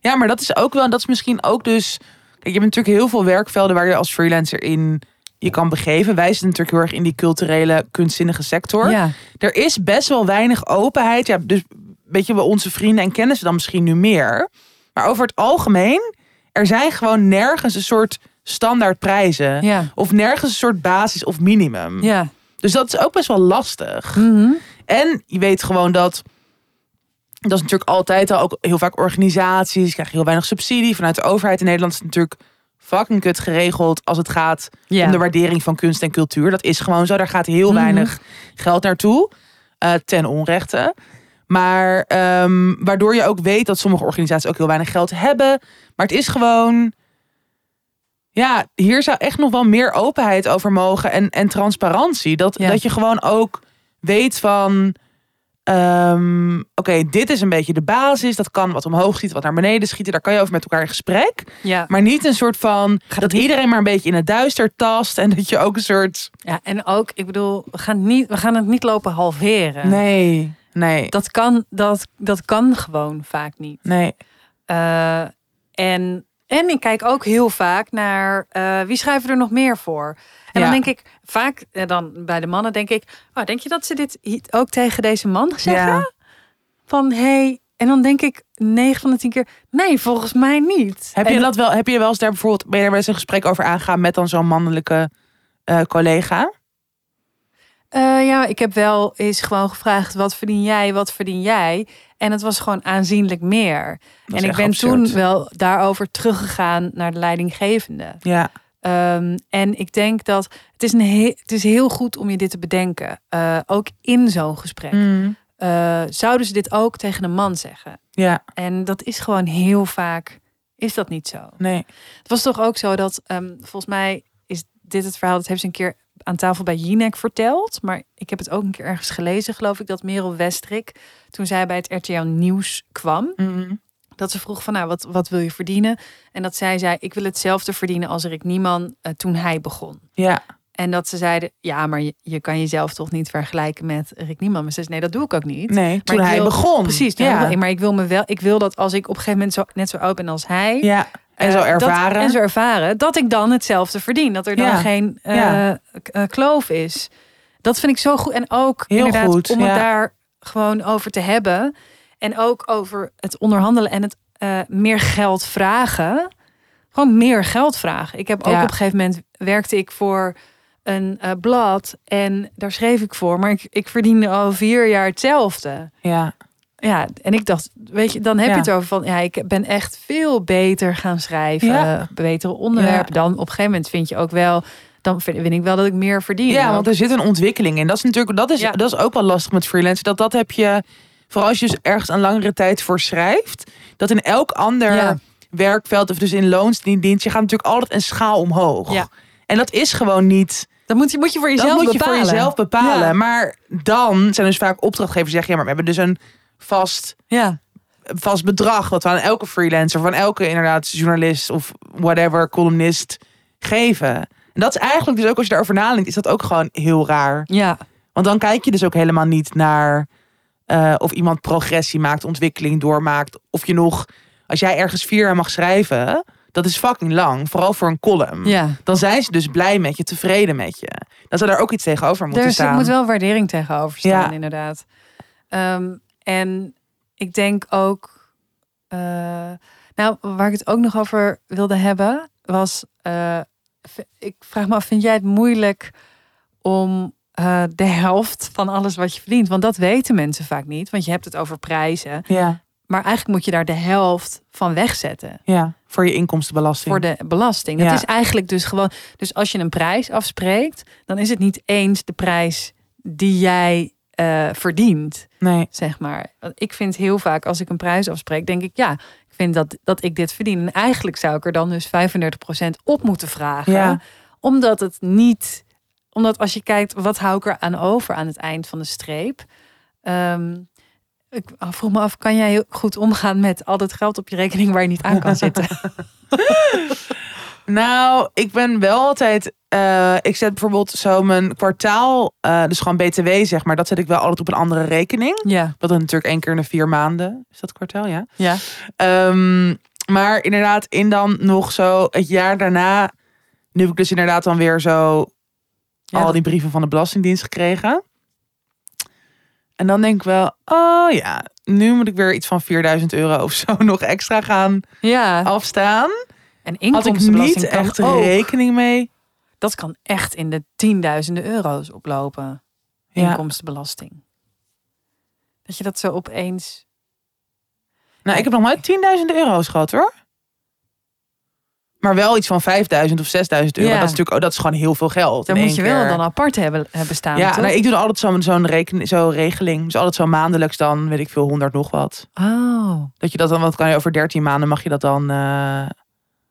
Ja, maar dat is ook wel, en dat is misschien ook dus. Kijk, je hebt natuurlijk heel veel werkvelden waar je als freelancer in je kan begeven. Wij zitten natuurlijk heel erg in die culturele, kunstzinnige sector. Ja. Er is best wel weinig openheid. Ja, dus weet je, wel onze vrienden en kennissen dan misschien nu meer. Maar over het algemeen, er zijn gewoon nergens een soort standaard prijzen. Ja. Of nergens een soort basis of minimum. Ja. Dus dat is ook best wel lastig. Mhm. En je weet gewoon dat. Dat is natuurlijk altijd al ook heel vaak organisaties. krijgen heel weinig subsidie. Vanuit de overheid in Nederland is het natuurlijk fucking kut geregeld. als het gaat om de waardering van kunst en cultuur. Dat is gewoon zo. Daar gaat heel Mhm. weinig geld naartoe. eh, ten onrechte. Maar ehm, waardoor je ook weet dat sommige organisaties ook heel weinig geld hebben. Maar het is gewoon. Ja, hier zou echt nog wel meer openheid over mogen. En, en transparantie. Dat, Ja. dat je gewoon ook weet van. Ehm, Oké, dit is een beetje de basis. Dat kan wat omhoog schieten, wat naar beneden schieten. Daar kan je over met elkaar in gesprek. Ja. Maar niet een soort van. Gaat dat niet- iedereen maar een beetje in het duister tast. En dat je ook een soort. ja, en ook, ik bedoel, we gaan, niet, we gaan het niet lopen halveren. Nee, nee, Dat kan, dat, dat kan gewoon vaak niet. nee. Eh, en, en ik kijk ook heel vaak naar eh, wie schrijven er nog meer voor. En Ja. dan denk ik vaak, eh, dan bij de mannen denk ik, oh, denk je dat ze dit ook tegen deze man zeggen? Ja. Van hey, en dan denk ik 9 van de 10 keer, nee, volgens mij niet. Heb En je, dat wel, heb je wel eens daar bijvoorbeeld. Ben je daar wel eens een gesprek over aangaan met dan zo'n mannelijke eh, collega? Eh, ja, ik heb wel eens gewoon gevraagd: wat verdien jij, wat verdien jij? En het was gewoon aanzienlijk meer. En ik ben absurd. toen wel daarover teruggegaan naar de leidinggevende. Ja, Ehm, en ik denk dat het is, een he- het is heel goed om je dit te bedenken. Eh, ook in zo'n gesprek. Mm. Eh, zouden ze dit ook tegen een man zeggen? ja, En dat is gewoon heel vaak, is dat niet zo. nee. Het was toch ook zo dat, ehm, volgens mij is dit het verhaal, dat heeft ze een keer aan tafel bij Jinek verteld. Maar ik heb het ook een keer ergens gelezen, geloof ik, dat Merel Westrik, toen zij bij het RTL Nieuws kwam, Mm. Dat ze vroeg van, nou, wat, wat wil je verdienen? En dat zij zei, ik wil hetzelfde verdienen als Rick Nieman eh, toen hij begon. Ja, En dat ze zeiden, ja, maar je, je kan jezelf toch niet vergelijken met Rick Nieman. Maar ze zei, nee, dat doe ik ook niet. nee. Toen hij wil- begon. Precies, ja. maar ik wil me wel, ik wil dat als ik op een gegeven moment zo, net zo oud ben als hij, ja. En zo eh, dat- ervaren. en zo ervaren. Dat ik dan hetzelfde verdien. Dat er dan Ja. geen eh, Ja. kloof is. Dat vind ik zo goed. En ook Heel inderdaad goed, om het ja. daar gewoon over te hebben. En ook over het onderhandelen en het eh, meer geld vragen. Gewoon meer geld vragen. Ik heb ook Ja. op een gegeven moment werkte ik voor een eh, blad. En daar schreef ik voor. Maar ik, ik verdiende al vier jaar hetzelfde. Ja, Ja, en ik dacht, weet je, dan heb Ja. je het over van, ja, ik ben echt veel beter gaan schrijven, Ja. betere onderwerpen. Dan op een gegeven moment vind je ook wel, dan vind, vind ik wel dat ik meer verdien. ja, want er zit een ontwikkeling in. Dat is natuurlijk dat is, dat is ook wel lastig met freelancen. Dat, dat heb je, vooral als je dus ergens een langere tijd voor schrijft, dat in elk ander Ja. werkveld, of dus in loonsdienst, je gaat natuurlijk altijd een schaal omhoog. Ja. En dat is gewoon niet. dat moet je, moet je voor jezelf dat moet je bepalen. voor jezelf bepalen. Ja. Maar dan zijn dus vaak opdrachtgevers die zeggen, ja, maar we hebben dus een vast, Ja, vast bedrag wat we aan elke freelancer, van elke inderdaad journalist of whatever, columnist geven. En dat is eigenlijk dus ook als je daarover nadenkt, is dat ook gewoon heel raar. ja, Want dan kijk je dus ook helemaal niet naar eh, of iemand progressie maakt, ontwikkeling doormaakt. Of je nog, als jij ergens vier jaar mag schrijven, dat is fucking lang. Vooral voor een column. ja. Dan zijn ze dus blij met je, tevreden met je. Dan zou daar ook iets tegenover moeten Er staan. moet wel waardering tegenover staan, Ja. inderdaad. Ehm, en ik denk ook. eh, nou, waar ik het ook nog over wilde hebben, was. eh, ik vraag me af, vind jij het moeilijk om eh, de helft van alles wat je verdient? Want dat weten mensen vaak niet. Want je hebt het over prijzen. Ja, Maar eigenlijk moet je daar de helft van wegzetten. ja. Voor je inkomstenbelasting. Voor de belasting. Dat Ja. is eigenlijk dus gewoon. Dus als je een prijs afspreekt, dan is het niet eens de prijs die jij eh, verdient Nee, zeg maar. Ik vind heel vaak als ik een prijs afspreek, denk ik ja, ik vind dat, dat ik dit verdien. En eigenlijk zou ik er dan dus 35% op moeten vragen. Ja. Omdat het niet, omdat als je kijkt, wat hou ik er aan over aan het eind van de streep? Ehm, ik vroeg me af, kan jij heel goed omgaan met al dat geld op je rekening waar je niet aan kan zitten? Nou, ik ben wel altijd. eh, ik zet bijvoorbeeld zo mijn kwartaal, eh, dus gewoon BTW zeg maar, dat zet ik wel altijd op een andere rekening. ja, Dat is natuurlijk één keer in de vier maanden. Is dat kwartaal, ja? ja. Ehm, maar inderdaad, in dan nog zo het jaar daarna. Nu heb ik dus inderdaad dan weer zo Ja, al die brieven van de Belastingdienst gekregen. En dan denk ik wel, oh ja, nu moet ik weer iets van 4000 euro of zo nog extra gaan ja. afstaan. En Had ik inkomstenbelasting niet echt ook. rekening mee. Dat kan echt in de tienduizenden euro's oplopen. Ja. inkomstenbelasting. Dat je dat zo opeens. Nou, ik heb nog nooit 10.000 euro's gehad hoor. Maar wel iets van 5000 of 6000 euro. Ja. Dat is natuurlijk, oh, dat is gewoon heel veel geld. Dan moet je wel dan apart hebben, hebben staan. Ja, nou, ik doe altijd zo'n zo'n zo regeling. Dus altijd zo maandelijks dan, weet ik veel, 100 nog wat. Oh. Dat je dat dan, wat kan je over 13 maanden mag je dat dan. eh,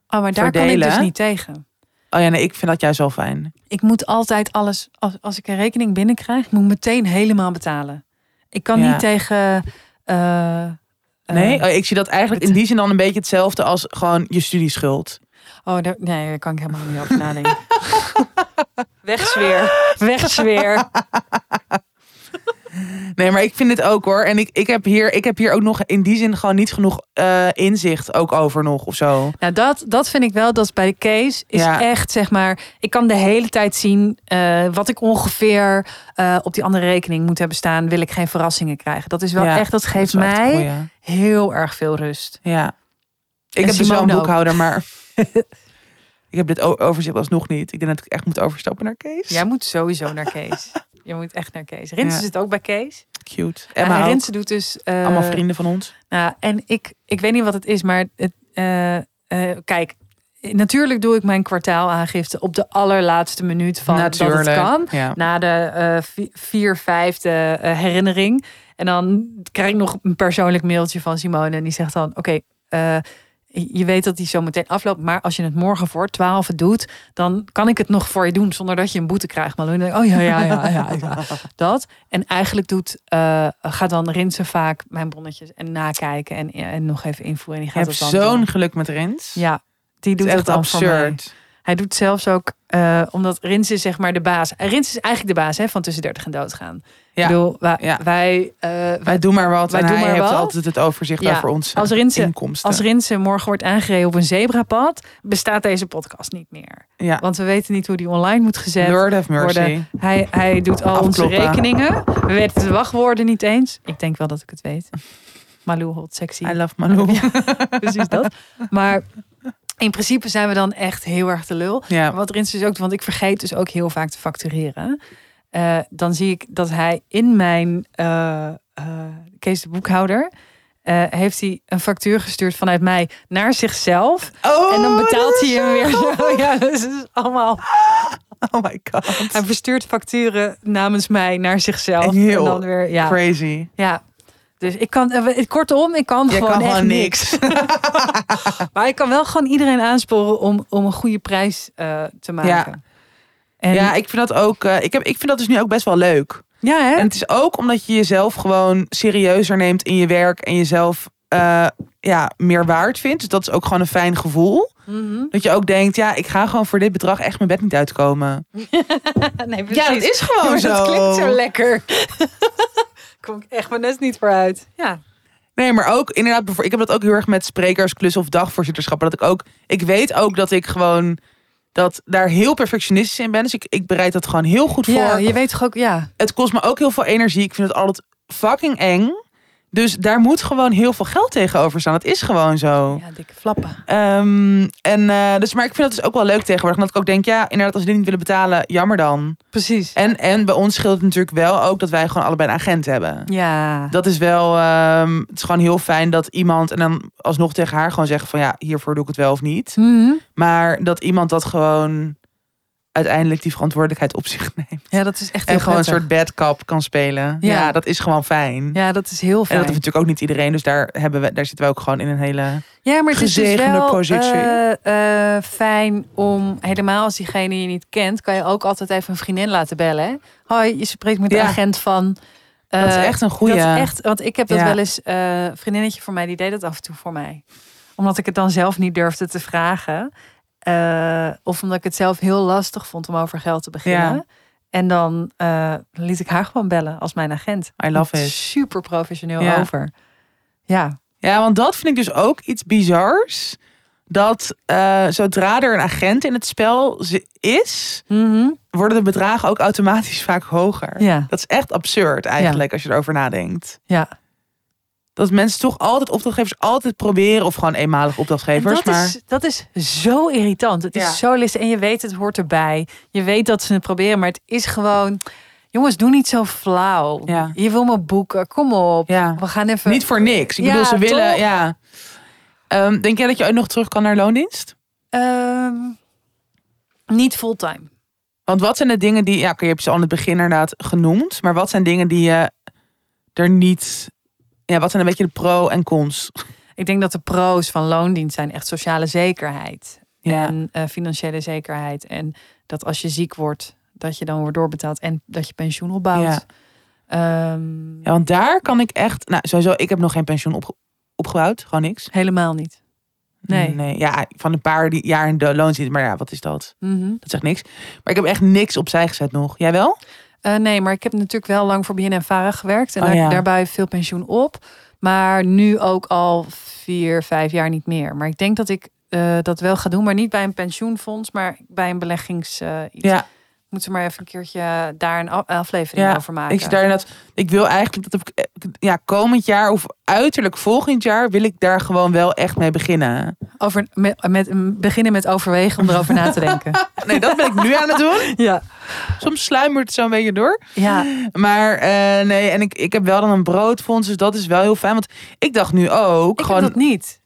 oh, maar daar kan ik dus niet tegen. Oh ja, nee, ik vind dat juist wel fijn. Ik moet altijd alles, als, als ik een rekening binnenkrijg, moet ik meteen helemaal betalen. Ik kan Ja. niet tegen. eh, eh, Nee, oh, ik zie dat eigenlijk in die zin dan een beetje hetzelfde als gewoon je studieschuld. Oh, daar, nee, daar kan ik helemaal niet over nadenken. Wegsfeer. Wegsfeer. Nee, maar ik vind het ook hoor. En ik, ik, heb, hier, ik heb hier ook nog in die zin gewoon niet genoeg eh, inzicht ook over nog of zo. Nou, dat, dat vind ik wel, dat is bij de case, is Ja. echt zeg maar, ik kan de hele tijd zien eh, wat ik ongeveer eh, op die andere rekening moet hebben staan, wil ik geen verrassingen krijgen. Dat is wel Ja, echt, dat geeft mij heel erg veel rust. Ja. Ik En heb dus wel een boekhouder, maar ik heb dit overzicht alsnog niet. Ik denk dat ik echt moet overstappen naar Kees. Jij moet sowieso naar Kees. Je moet echt naar Kees. Rinse Ja. zit ook bij Kees. Cute. En Emma. Rinse doet dus... eh, Allemaal vrienden van ons. Nou, en ik, ik weet niet wat het is, maar het, eh, eh, kijk, natuurlijk doe ik mijn kwartaalaangifte op de allerlaatste minuut van dat het kan. Ja. Na de eh, vi- vier, vijfde herinnering. En dan krijg ik nog een persoonlijk mailtje van Simone. En die zegt dan, oké, je weet dat die zo meteen afloopt. Maar als je het morgen voor 12 doet, dan kan ik het nog voor je doen. Zonder dat je een boete krijgt. Maar dan denk ik, oh ja, ja, ja, ja, ja. Dat. En eigenlijk doet, eh, gaat dan Rinse vaak mijn bonnetjes en nakijken. En, en nog even invoeren. En die gaat het zo'n geluk met Rins. Ja, die Het doet het echt mij. absurd. Hij doet zelfs ook, eh, omdat Rins is zeg maar de baas. En Rins is eigenlijk de baas hè, van tussen 30 en doodgaan. Ja. Ik bedoel, wij, Ja. wij, eh, wij- Wij doen maar wat. Wij en doen hij maar heeft wat. altijd het overzicht Ja, over ons als Rinse- inkomsten. als Rinse morgen wordt aangereden op een zebrapad, bestaat deze podcast niet meer. ja. Want we weten niet hoe die online moet gezet Lord have mercy. worden. Hij, hij doet al onze rekeningen. We weten de wachtwoorden niet eens. Ik denk wel dat ik het weet. Malou hot sexy. I love Malou. Ja, precies dat. Maar in principe zijn we dan echt heel erg de lul. Ja. Wat Rins dus ook, want ik vergeet dus ook heel vaak te factureren. Eh, dan zie ik dat hij in mijn eh, Kees de boekhouder heeft hij een factuur gestuurd vanuit mij naar zichzelf. Oh, en dan betaalt hij is hem weer zo- zo. Ja, dus het is allemaal. Oh my god. Hij verstuurt facturen namens mij naar zichzelf. Heel en dan weer, ja. Crazy. ja. Dus ik kan, eh, kortom, ik kan Je gewoon kan echt gewoon niks. niks. Maar ik kan wel gewoon iedereen aansporen om, om een goede prijs eh, te maken. Ja. En, Ja, ik vind dat ook. eh, ik, heb, ik vind dat dus nu ook best wel leuk. ja, hè? En het is ook omdat je jezelf gewoon serieuzer neemt in je werk en jezelf eh, ja, meer waard vindt. Dus dat is ook gewoon een fijn gevoel. Mhm. Dat je ook denkt, ja, ik ga gewoon voor dit bedrag echt mijn bed niet uitkomen. nee, Ja, dat is gewoon maar zo. Dat klinkt zo lekker. Kom ik echt mijn nest niet vooruit. Ja. Nee, maar ook inderdaad, ik heb dat ook heel erg met sprekers, klus of dagvoorzitterschappen. Dat ik ook, ik weet ook dat ik gewoon dat daar heel perfectionistisch in ben. Dus ik, ik bereid dat gewoon heel goed voor. ja, je weet toch ook, ja. Het kost me ook heel veel energie. Ik vind het altijd fucking eng. Dus daar moet gewoon heel veel geld tegenover staan. Dat is gewoon zo. Ja, dikke flappen. Ehm, en, eh, dus, maar ik vind dat dus ook wel leuk tegenwoordig. Dat ik ook denk, ja, inderdaad, als ze dit niet willen betalen, jammer dan. Precies. En, en bij ons scheelt het natuurlijk wel ook dat wij gewoon allebei een agent hebben. ja. Dat is wel, ehm, het is gewoon heel fijn dat iemand, en dan alsnog tegen haar gewoon zeggen van ja, hiervoor doe ik het wel of niet. Mhm. Maar dat iemand dat gewoon uiteindelijk die verantwoordelijkheid op zich neemt. Ja, dat is echt En heel gewoon een soort bad cop kan spelen. Ja, Ja. dat is gewoon fijn. Ja, dat is heel En fijn. dat heeft natuurlijk ook niet iedereen. Dus daar, hebben we, daar zitten we ook gewoon in een hele... Ja, maar het is dus gezegende wel positie. eh, eh, fijn om, helemaal als diegene je niet kent, kan je ook altijd even een vriendin laten bellen. Hè? Hoi, je spreekt met de Ja. agent van... eh, Dat is echt een goeie. Dat is echt, want ik heb dat Ja. wel eens, een vriendinnetje van mij, die deed dat af en toe voor mij. Omdat ik het dan zelf niet durfde te vragen. Eh, of omdat ik het zelf heel lastig vond om over geld te beginnen. Ja. En dan eh, liet ik haar gewoon bellen als mijn agent. I love it. Super professioneel Ja. over. Ja, Ja, want dat vind ik dus ook iets bizars. Dat eh, zodra er een agent in het spel is, Mhm. worden de bedragen ook automatisch vaak hoger. ja, Dat is echt absurd eigenlijk als je erover nadenkt. ja. Dat mensen toch altijd opdrachtgevers altijd proberen, of gewoon eenmalige En opdrachtgevers. dat, maar is, dat is zo irritant. Het Ja. is zo listig. En je weet, het hoort erbij. Je weet dat ze het proberen, maar het is gewoon... Jongens, doe niet zo flauw. Ja. Je wil me boeken, kom op. ja, We gaan even... niet voor niks. Ik Ja, bedoel, ze willen. toch? Ja. Ehm, denk jij dat je ooit nog terug kan naar loondienst? Ehm, niet fulltime. Want wat zijn de dingen die, ja, je hebt ze al in het begin inderdaad genoemd, maar wat zijn dingen die je er niet, ja, wat zijn een beetje de pro en cons? Ik denk dat de pro's van loondienst zijn echt sociale zekerheid. Ja. En eh, financiële zekerheid. En dat als je ziek wordt, dat je dan wordt doorbetaald. En dat je pensioen opbouwt. Ja. Ehm, Ja, want daar kan ik echt, nou, sowieso, ik heb nog geen pensioen opge- opgebouwd, gewoon niks. Helemaal niet. Nee. nee, ja, van een paar die- jaar in de loondienst, maar ja, wat is dat? Mhm. Dat zegt niks. Maar ik heb echt niks opzij gezet nog. Jij wel? Eh, nee, maar ik heb natuurlijk wel lang voor BNN Vara gewerkt. En Oh, daar, ja. daarbij veel pensioen op. Maar nu ook al vier, vijf jaar niet meer. Maar ik denk dat ik eh, dat wel ga doen. Maar niet bij een pensioenfonds, maar bij een beleggings eh, iets. Ja, Moeten we maar even een keertje daar een aflevering Ja, over maken. ik daar. Ik wil eigenlijk dat ik, ja, komend jaar of uiterlijk volgend jaar wil ik daar gewoon wel echt mee beginnen. Over, met, met, beginnen met overwegen om erover na te denken. Nee, dat ben ik nu aan het doen. Ja. Soms sluimert het zo een beetje door. Ja, Maar eh, nee, en ik, ik heb wel dan een broodfonds, dus dat is wel heel fijn. Want ik dacht nu ook ik gewoon, heb dat niet.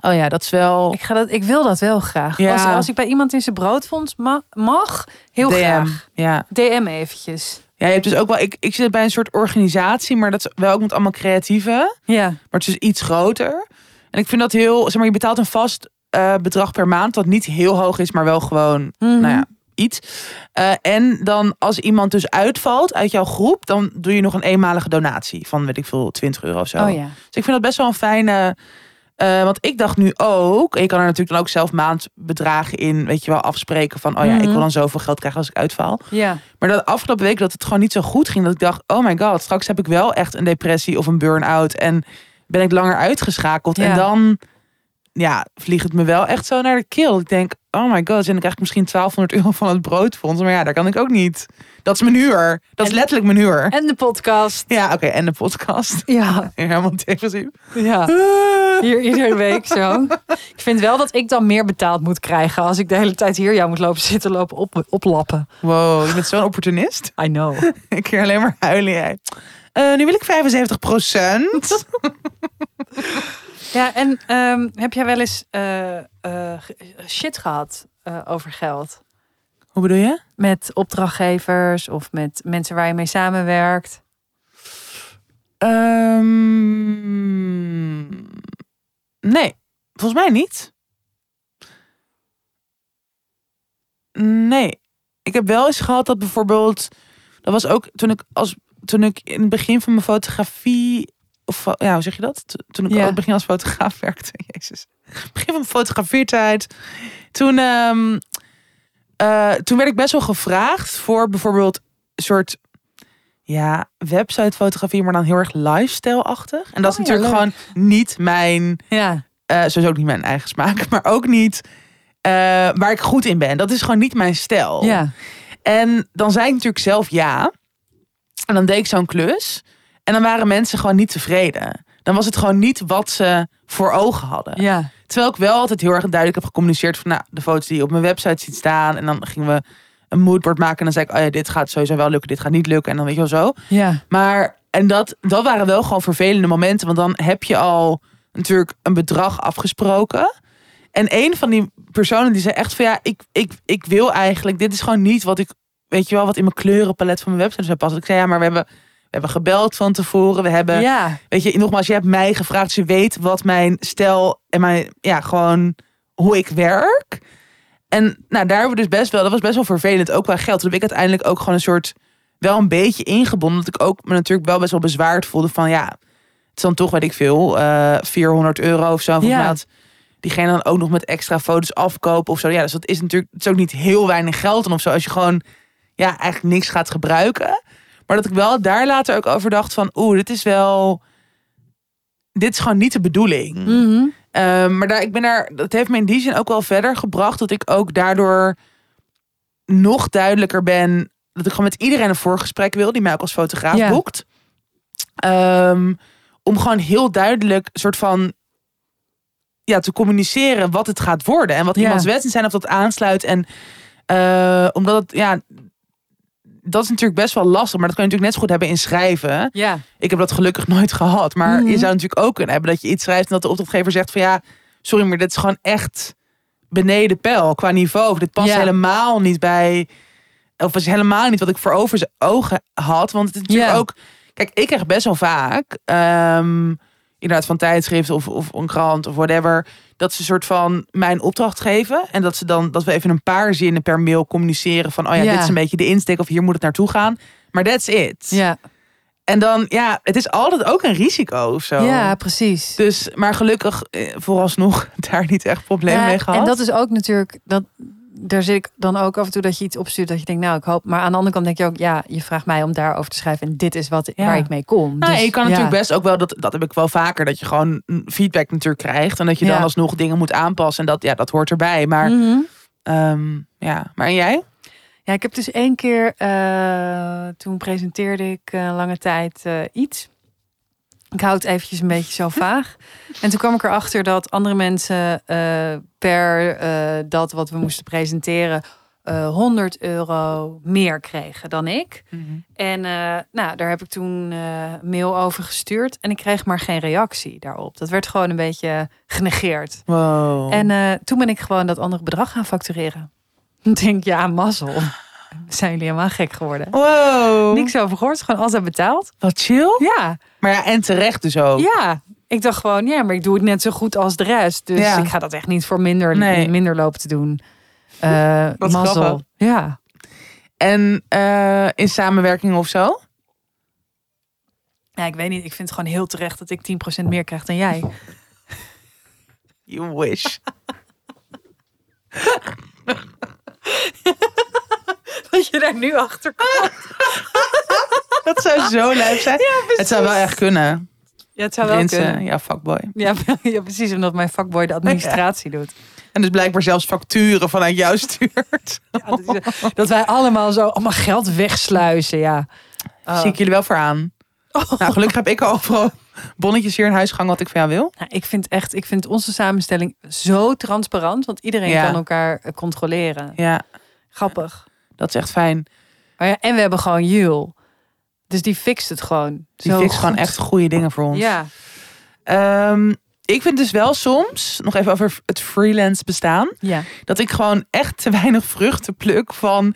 oh ja, dat is wel Ik, ga dat, ik wil dat wel graag. Ja. Als, als ik bij iemand in zijn broodfonds ma- mag, heel DM. graag. Ja. DM eventjes. Ja, je hebt dus ook wel. Ik, ik zit bij een soort organisatie, maar dat is wel ook met allemaal creatieve. Ja. Maar het is dus iets groter. En ik vind dat heel, zeg maar, je betaalt een vast eh, bedrag per maand, dat niet heel hoog is, maar wel gewoon, Mhm. nou ja, iets. Eh, en dan als iemand dus uitvalt uit jouw groep, dan doe je nog een eenmalige donatie van, weet ik veel, 20 euro of zo. Oh ja. Dus ik vind dat best wel een fijne. Eh, want ik dacht nu ook, en je kan er natuurlijk dan ook zelf maandbedragen in, weet je wel, afspreken van, oh ja, ik Mhm. wil dan zoveel geld krijgen als ik uitval. Ja. Maar dat afgelopen week dat het gewoon niet zo goed ging, dat ik dacht, oh my god, straks heb ik wel echt een depressie of een burn-out en ben ik langer uitgeschakeld. Ja. En dan, ja, vliegt het me wel echt zo naar de keel. Ik denk, oh my god, en dan krijg ik misschien 1200 euro van het broodfonds, maar ja, daar kan ik ook niet. Dat is mijn huur. Dat is letterlijk mijn huur. En de podcast. Ja, oké, en de podcast. Ja. Helemaal depressief. Ja. Hier iedere week zo. Ik vind wel dat ik dan meer betaald moet krijgen als ik de hele tijd hier jou moet lopen zitten lopen op, oplappen. Wow, je bent zo'n opportunist. I know. Ik keer alleen maar huilen jij. Eh, nu wil ik 75 procent. Ja, en ehm, heb jij wel eens eh, eh, shit gehad eh, over geld? Hoe bedoel je? Met opdrachtgevers of met mensen waar je mee samenwerkt? Ehm, nee, volgens mij niet. Nee. Ik heb wel eens gehad dat bijvoorbeeld... Dat was ook toen ik, als, toen ik in het begin van mijn fotografie... Of ja, hoe zeg je dat? Toen ik Ja. al het begin als fotograaf werkte. Jezus. Begin van mijn fotografiertijd. Toen, ehm, eh, toen werd ik best wel gevraagd voor bijvoorbeeld een soort ja, websitefotografie, maar dan heel erg lifestyle-achtig. En dat is Oh natuurlijk gewoon niet mijn, Ja. eh sowieso ook niet mijn eigen smaak, maar ook niet eh, waar ik goed in ben. Dat is gewoon niet mijn stijl. Ja. En dan zei ik natuurlijk zelf ja. En dan deed ik zo'n klus. En dan waren mensen gewoon niet tevreden. Dan was het gewoon niet wat ze voor ogen hadden. Ja. Terwijl ik wel altijd heel erg duidelijk heb gecommuniceerd van nou, de foto's die je op mijn website ziet staan. En dan gingen we een moodboard maken. En dan zei ik, oh ja, dit gaat sowieso wel lukken, dit gaat niet lukken. En dan weet je wel zo. Ja. Maar, en dat, dat waren wel gewoon vervelende momenten. Want dan heb je al natuurlijk een bedrag afgesproken. En een van die personen die zei echt van ja, ik, ik, ik wil eigenlijk, dit is gewoon niet wat ik, weet je wel, wat in mijn kleurenpalet van mijn website zou passen. Ik zei ja, maar we hebben, we hebben gebeld van tevoren. We hebben, Ja. weet je, nogmaals, je hebt mij gevraagd, dus je weet wat mijn stijl en mijn, ja, gewoon hoe ik werk. En nou, daar hebben we dus best wel, dat was best wel vervelend, ook qua geld. Toen heb ik uiteindelijk ook gewoon een soort, wel een beetje ingebonden. Dat ik ook me natuurlijk wel best wel bezwaard voelde van ja, het is dan toch, weet ik veel, eh 400 euro of zo. Volgens Ja. diegene dan ook nog met extra foto's afkopen of zo. Ja, dus dat is natuurlijk, het is ook niet heel weinig geld dan of zo. Als je gewoon, ja, eigenlijk niks gaat gebruiken. Maar dat ik wel daar later ook over dacht van, oeh, dit is wel, dit is gewoon niet de bedoeling. Mhm. Ehm, maar daar, ik ben daar, dat heeft me in die zin ook wel verder gebracht. Dat ik ook daardoor nog duidelijker ben. Dat ik gewoon met iedereen een voorgesprek wil die mij ook als fotograaf Ja. boekt. Ehm, om gewoon heel duidelijk een soort van ja, te communiceren wat het gaat worden. En wat Ja. iemands wensen zijn of dat aansluit. En eh, omdat het, ja, dat is natuurlijk best wel lastig. Maar dat kan je natuurlijk net zo goed hebben in schrijven. Ja. Ik heb dat gelukkig nooit gehad. Maar Mhm. je zou natuurlijk ook kunnen hebben dat je iets schrijft en dat de opdrachtgever zegt van ja, sorry, maar dit is gewoon echt beneden peil qua niveau. Of dit past Ja. helemaal niet bij. Of is helemaal niet wat ik voor over zijn ogen had. Want het is natuurlijk Ja. ook. Kijk, ik krijg best wel vaak. ehm, inderdaad, van tijdschriften of, of een krant of whatever. Dat ze een soort van mijn opdracht geven. En dat ze dan dat we even een paar zinnen per mail communiceren. Van oh ja, Ja. dit is een beetje de insteek of hier moet het naartoe gaan. Maar that's it. Ja. En dan, ja, het is altijd ook een risico of zo. ja, precies. Dus, maar gelukkig eh, vooralsnog daar niet echt problemen Ja, mee gehad. En dat is ook natuurlijk, dat, daar zit ik dan ook af en toe dat je iets opstuurt dat je denkt, nou ik hoop. Maar aan de andere kant denk je ook, ja, je vraagt mij om daarover te schrijven en dit is wat, Ja. waar ik mee kom. Nou, Dus, je kan ja. natuurlijk best ook wel, dat, dat heb ik wel vaker, dat je gewoon feedback natuurlijk krijgt. En dat je dan Ja. alsnog dingen moet aanpassen. En dat, ja, dat hoort erbij. Maar, Mhm. ehm, ja. maar en jij? Ja, ik heb dus één keer, eh, toen presenteerde ik eh, lange tijd eh, iets. Ik hou het eventjes een beetje zo vaag. En toen kwam ik erachter dat andere mensen eh, per eh, dat wat we moesten presenteren eh 100 euro meer kregen dan ik. En eh, nou, daar heb ik toen eh, mail over gestuurd. En ik kreeg maar geen reactie daarop. Dat werd gewoon een beetje genegeerd. Wow. En eh, toen ben ik gewoon dat andere bedrag gaan factureren. Dan denk ik, ja, mazzel. Zijn jullie helemaal gek geworden? wow. Niks over gehoord, gewoon altijd betaald. Wat chill. Ja, Maar ja, en terecht dus ook. ja. Ik dacht gewoon, ja, maar ik doe het net zo goed als de rest. Dus Ja. ik ga dat echt niet voor minder, Nee. minder lopen te doen. Eh Wat mazzel. grappig. Ja. En eh, in samenwerking of zo? ja, ik weet niet. Ik vind het gewoon heel terecht dat ik 10% meer krijg dan jij. You wish. Dat je daar nu achter komt. Dat zou zo lijp zijn. het zou wel echt kunnen. Ja, het zou wel kunnen. ja, fuckboy. Ja, ja, precies. Omdat mijn fuckboy de administratie doet. En dus blijkbaar zelfs facturen vanuit jou stuurt. Ja, dat, is- dat wij allemaal zo allemaal geld wegsluizen, ja. Oh. Zie ik jullie wel voor aan. Nou, gelukkig heb ik overal bonnetjes hier in huis gehangen wat ik van jou wil. Nou, ik vind echt, ik vind onze samenstelling zo transparant, want iedereen Ja. kan elkaar eh, controleren. Ja, Grappig. Dat is echt fijn. Maar ja, en we hebben gewoon Jul. Dus die fixt het gewoon. Die fixt gewoon echt goede dingen voor ons. Ja. Ehm, ik vind dus wel soms, nog even over het freelance bestaan, Ja. dat ik gewoon echt te weinig vruchten pluk van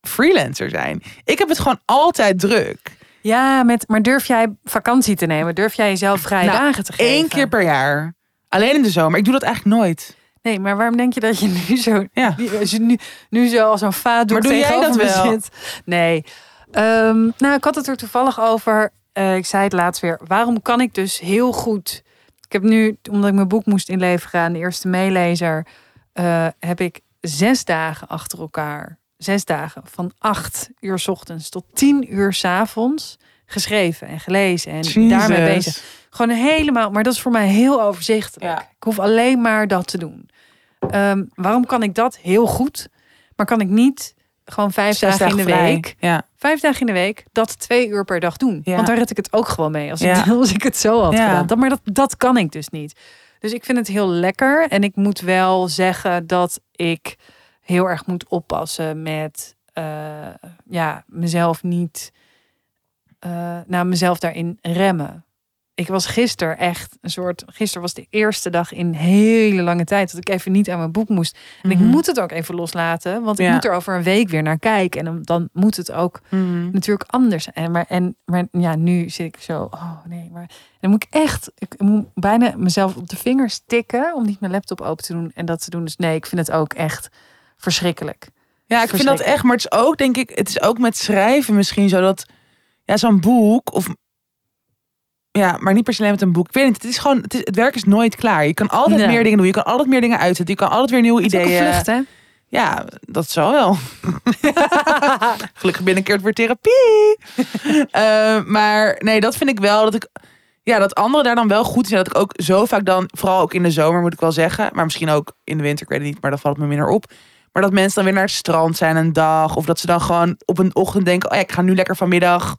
freelancer zijn. Ik heb het gewoon altijd druk. Ja, met, maar durf jij vakantie te nemen? Durf jij jezelf vrije Nou, dagen te geven? Eén keer per jaar. Alleen in de zomer. Ik doe dat eigenlijk nooit. Nee, maar waarom denk je dat je nu zo, Ja. als je nu, nu zo als een vaat Maar doe jij tegenover me wel? zit? Nee. Ehm, nou, ik had het er toevallig over. Eh, ik zei het laatst weer. Waarom kan ik dus heel goed... Ik heb nu, omdat ik mijn boek moest inleveren aan de eerste meelezer... eh, heb ik zes dagen achter elkaar... Zes dagen van acht uur 's ochtends tot tien uur 's avonds... geschreven en gelezen en daarmee bezig. Gewoon helemaal, maar dat is voor mij heel overzichtelijk. Ja. Ik hoef alleen maar dat te doen. Ehm, waarom kan ik dat heel goed, maar kan ik niet gewoon vijf dagen in de vrij. week. Ja. Vijf dagen in de week, dat twee uur per dag doen. Ja. Want daar red ik het ook gewoon mee. Als, Ja. ik, als ik het zo had gedaan. Dat, maar dat, dat kan ik dus niet. Dus ik vind het heel lekker. En ik moet wel zeggen dat ik heel erg moet oppassen met eh, ja, mezelf niet. eh nou, mezelf daarin remmen. Ik was gisteren echt een soort. Gisteren was de eerste dag in hele lange tijd dat ik even niet aan mijn boek moest. En ik Mhm. moet het ook even loslaten, want ik moet er over een week weer naar kijken. En dan, moet het ook Mhm. natuurlijk anders. En, maar, en, maar ja, nu zit ik zo, oh nee, maar dan moet ik echt, ik moet bijna mezelf op de vingers tikken om niet mijn laptop open te doen en dat te doen. Dus nee, ik vind het ook echt verschrikkelijk. Ja, ik vind dat echt. Maar het is ook, denk ik, het is ook met schrijven misschien zo dat, ja, zo'n boek of, ja, maar niet per se alleen met een boek. Ik weet niet, het is gewoon, het, is, het werk is nooit klaar. Je kan altijd Nee. meer dingen doen. Je kan altijd meer dingen uitzetten. Je kan altijd weer nieuwe ideeën. vlucht, hè? Ja, dat zal wel. Gelukkig binnenkort weer therapie. Eh, maar nee, dat vind ik wel dat ik. Ja, dat anderen daar dan wel goed zijn. Dat ik ook zo vaak dan, vooral ook in de zomer moet ik wel zeggen. Maar misschien ook in de winter, ik weet het niet. Maar dan valt het me minder op. Maar dat mensen dan weer naar het strand zijn een dag. Of dat ze dan gewoon op een ochtend denken. Oh ja, ik ga nu lekker vanmiddag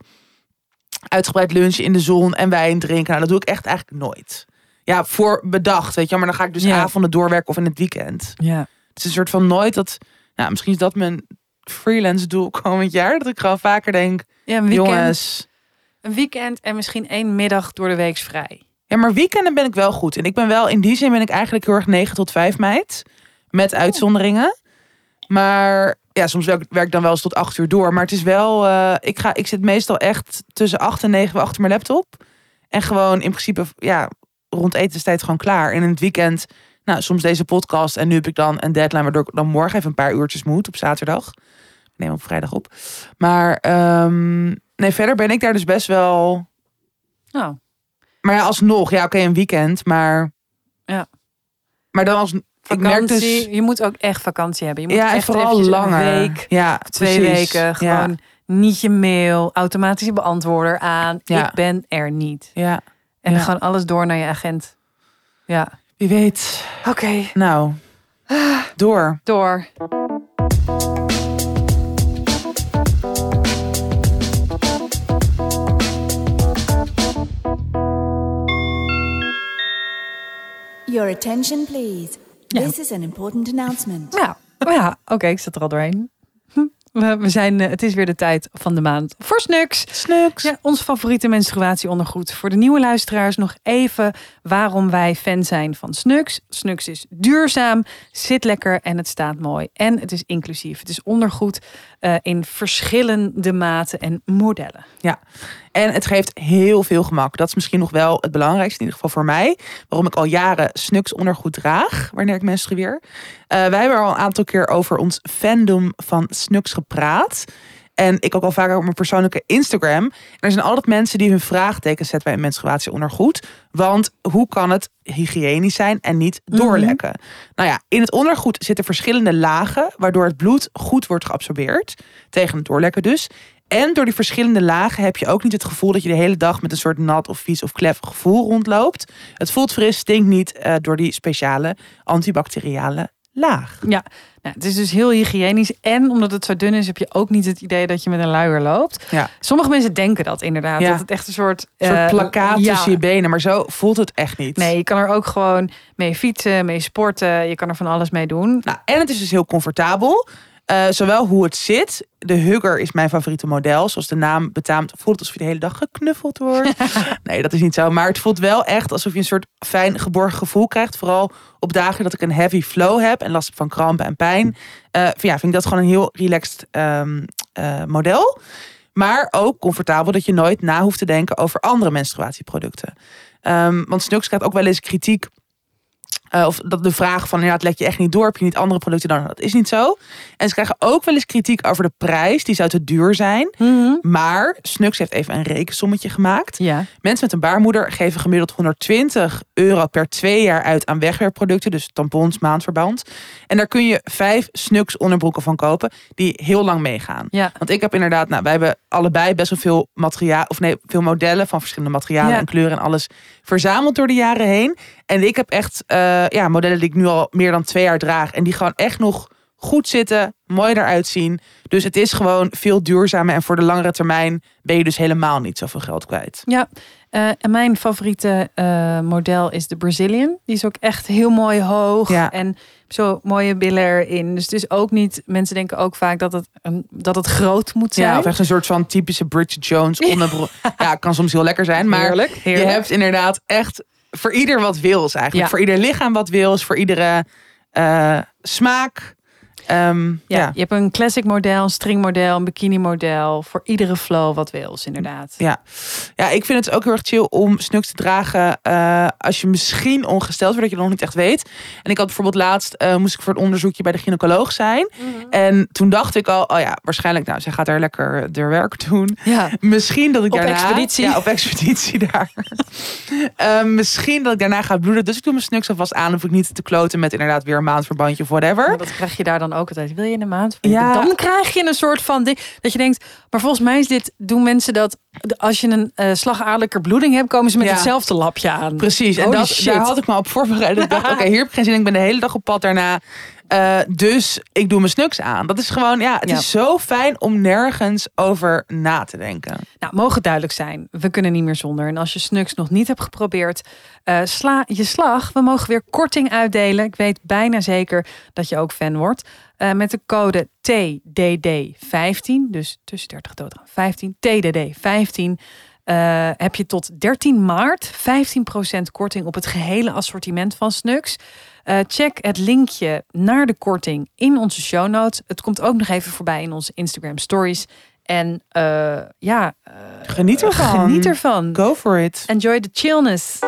uitgebreid lunchen in de zon en wijn drinken. Nou, dat doe ik echt eigenlijk nooit. Ja, voor bedacht, weet je. Maar dan ga ik dus Ja. avonden doorwerken of in het weekend. Ja. Het is een soort van nooit dat. Nou, misschien is dat mijn freelance doel komend jaar. Dat ik gewoon vaker denk, ja, een weekend, jongens. een weekend en misschien één middag door de week vrij. Ja, maar weekenden ben ik wel goed. En ik ben wel, in die zin ben ik eigenlijk heel erg 9 tot 5 meid. Met uitzonderingen. Maar ja, soms werk, werk ik dan wel eens tot 8 uur door. Maar het is wel, eh, ik, ga, ik zit meestal echt tussen 8 en 9 uur achter mijn laptop. En gewoon in principe, ja, rond etenstijd gewoon klaar. En in het weekend, nou, soms deze podcast. En nu heb ik dan een deadline, waardoor ik dan morgen even een paar uurtjes moet op zaterdag. Ik neem op vrijdag op. Maar ehm, nee, verder ben ik daar dus best wel... Nou, Maar ja, alsnog, ja, oké, een weekend, maar... Ja. Maar dan als... Ik merk dus... Je moet ook echt vakantie hebben. Je moet Ja, echt vooral langer. een week, ja, twee precies. weken, gewoon niet je mail, automatische beantwoorder aan. Ja. Ik ben er niet. Ja. En Ja. dan gewoon alles door naar je agent. Ja. Wie weet. Oké, Nou, door. door. Your attention, please. Ja. This is an important announcement. Nou, oh ja, oké, ik zat er al doorheen. Hm, We, we zijn, eh, het is weer de tijd van de maand voor Snuks. Snuks. Ja, ons favoriete menstruatieondergoed. Voor de nieuwe luisteraars nog even waarom wij fan zijn van Snux. Snux is duurzaam, zit lekker en het staat mooi. En het is inclusief. Het is ondergoed eh, in verschillende maten en modellen. En het geeft heel veel gemak. Dat is misschien nog wel het belangrijkste, in ieder geval voor mij. Waarom ik al jaren Snuks ondergoed draag, wanneer ik menstrueer. Eh, wij hebben al een aantal keer over ons fandom van Snuks gepraat. En ik ook al vaker op mijn persoonlijke Instagram. En er zijn altijd mensen die hun vraagtekens zetten bij een menstruatieondergoed. Want hoe kan het hygiënisch zijn en niet doorlekken? Nou ja, in het ondergoed zitten verschillende lagen, waardoor het bloed goed wordt geabsorbeerd. Tegen het doorlekken dus. En door die verschillende lagen heb je ook niet het gevoel dat je de hele dag met een soort nat of vies of klef gevoel rondloopt. Het voelt fris, stinkt niet eh, door die speciale antibacteriale laag. Ja, nou, het is dus heel hygiënisch. En omdat het zo dun is, heb je ook niet het idee dat je met een luier loopt. Ja. Sommige mensen denken dat inderdaad. Ja. Dat het echt een soort... Een soort eh, plakkaat ja. tussen je benen, maar zo voelt het echt niet. Nee, je kan er ook gewoon mee fietsen, mee sporten. Je kan er van alles mee doen. Nou, en het is dus heel comfortabel. Eh, zowel hoe het zit. De Hugger is mijn favoriete model. Zoals de naam betaamt, voelt het alsof je de hele dag geknuffeld wordt. nee, dat is niet zo. Maar het voelt wel echt alsof je een soort fijn geborgen gevoel krijgt. Vooral op dagen dat ik een heavy flow heb en last heb van krampen en pijn. Eh, ja, vind ik dat gewoon een heel relaxed ehm, eh, model. Maar ook comfortabel dat je nooit na hoeft te denken over andere menstruatieproducten. Ehm, want Snooks krijgt ook wel eens kritiek eh, of dat de vraag van, ja, het let je echt niet door, heb je niet andere producten dan? Dat is niet zo. En ze krijgen ook wel eens kritiek over de prijs. Die zou te duur zijn. Maar Snux heeft even een rekensommetje gemaakt. Ja. Mensen met een baarmoeder geven gemiddeld 120 euro per twee jaar uit aan wegwerpproducten. Dus tampons, maandverband. En daar kun je vijf Snux onderbroeken van kopen die heel lang meegaan. Ja. Want ik heb inderdaad, nou, wij hebben allebei best wel veel materiaal, of nee, veel modellen van verschillende materialen Ja. en kleuren en alles verzameld door de jaren heen. En ik heb echt, eh, ja, modellen die ik nu al meer dan twee jaar draag en die gewoon echt nog goed zitten, mooi eruit zien. Dus het is gewoon veel duurzamer. En voor de langere termijn ben je dus helemaal niet zoveel geld kwijt. Ja, eh, en mijn favoriete eh, model is de Brazilian. Die is ook echt heel mooi hoog Ja. en zo mooie billen erin. Dus het is ook niet, mensen denken ook vaak dat het, een, dat het groot moet zijn. Ja, of echt een soort van typische Bridget Jones onderbroek. ja, kan soms heel lekker zijn. Maar Heerlijk, je hebt inderdaad echt voor ieder wat wils eigenlijk. Ja. Voor ieder lichaam wat wils. Voor iedere eh, smaak. Ehm, Ja, ja. je hebt een classic model, een string model, een bikini model. Voor iedere flow wat wils, inderdaad. Ja. ja, ik vind het ook heel erg chill om snuks te dragen eh, als je misschien ongesteld wordt, dat je het nog niet echt weet. En ik had bijvoorbeeld laatst, eh, moest ik voor een onderzoekje bij de gynaecoloog zijn. Mhm. En toen dacht ik al, oh ja, waarschijnlijk, nou, zij gaat daar lekker de werk doen. Ja. Misschien dat ik Op daarna... expeditie. Ja, op expeditie daar. Eh, misschien dat ik daarna ga bloeden. Dus ik doe mijn snuks alvast aan. Hoef ik niet te kloten met inderdaad weer een maandverbandje of whatever. Maar dat krijg je daar dan ook altijd. Wil je in een maand? Ja. Dan krijg je een soort van ding dat je denkt. Maar volgens mij is dit. Doen mensen dat als je een eh slagaderlijke bloeding hebt, komen ze met Ja. hetzelfde lapje aan. Precies, en Holy dat, shit. daar had ik me op voorbereid. Ik dacht, oké, hier heb ik geen zin in. Ik ben de hele dag op pad daarna. Eh, dus ik doe mijn snuks aan. Dat is gewoon, ja, het Ja. is zo fijn om nergens over na te denken. Nou, mogen duidelijk zijn. We kunnen niet meer zonder. En als je Snux nog niet hebt geprobeerd, eh, sla je slag. We mogen weer korting uitdelen. Ik weet bijna zeker dat je ook fan wordt. Eh, met de code TDD15, dus tussen 30 dood aan 15, TDD15, eh, heb je tot 13 maart 15% korting op het gehele assortiment van Snux. Eh, check het linkje naar de korting in onze show notes. Het komt ook nog even voorbij in onze Instagram stories. En eh, ja, Geniet ervan. Geniet ervan. Go for it. Enjoy the chillness.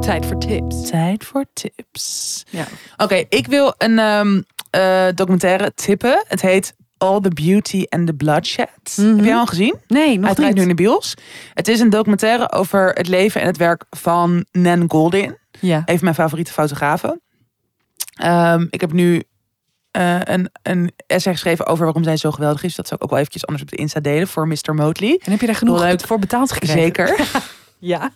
Tijd voor tips. Tijd voor tips. Ja. Oké, ik wil een ehm, eh, documentaire tippen. Het heet All the Beauty and the Bloodshed. Mhm. Heb jij al gezien? Nee, nog draait niet. nu in de bios. Het is een documentaire over het leven en het werk van Nan Goldin. Ja. Een van mijn favoriete fotografen. Ehm, ik heb nu eh, een, een essay geschreven over waarom zij zo geweldig is. Dat zou ik ook wel eventjes anders op de Insta delen voor Mr. Motley. En heb je daar genoeg leuk. voor betaald gekregen? Zeker. Ja.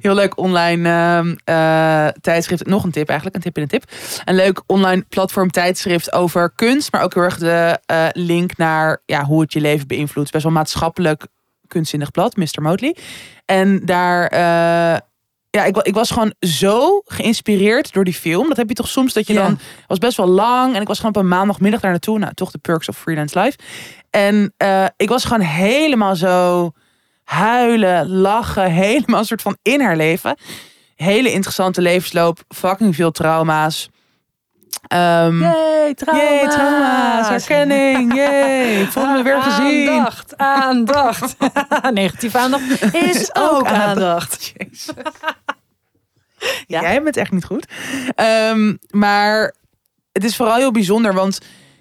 Heel leuk online ehm, eh, tijdschrift. Nog een tip eigenlijk, een tip in een tip. Een leuk online platform tijdschrift over kunst. Maar ook heel erg de eh, link naar ja, hoe het je leven beïnvloedt. Best wel maatschappelijk kunstzinnig blad, Mr. Motley. En daar... eh, ja, ik, ik was gewoon zo geïnspireerd door die film. Dat heb je toch soms dat je Ja. dan... Het was best wel lang. En ik was gewoon op een maandagmiddag daar naartoe. Nou, toch de perks of freelance life. En ik was gewoon helemaal zo huilen, lachen, helemaal een soort van in haar leven. Hele interessante levensloop, fucking veel trauma's. Ehm Yay, trauma's. Yay, trauma's, herkenning, yay. Voelde me weer gezien. Aandacht, aandacht. Negatieve aandacht is ook aandacht. Jezus. Ja. Jij bent echt niet goed. Ehm, maar het is vooral heel bijzonder, want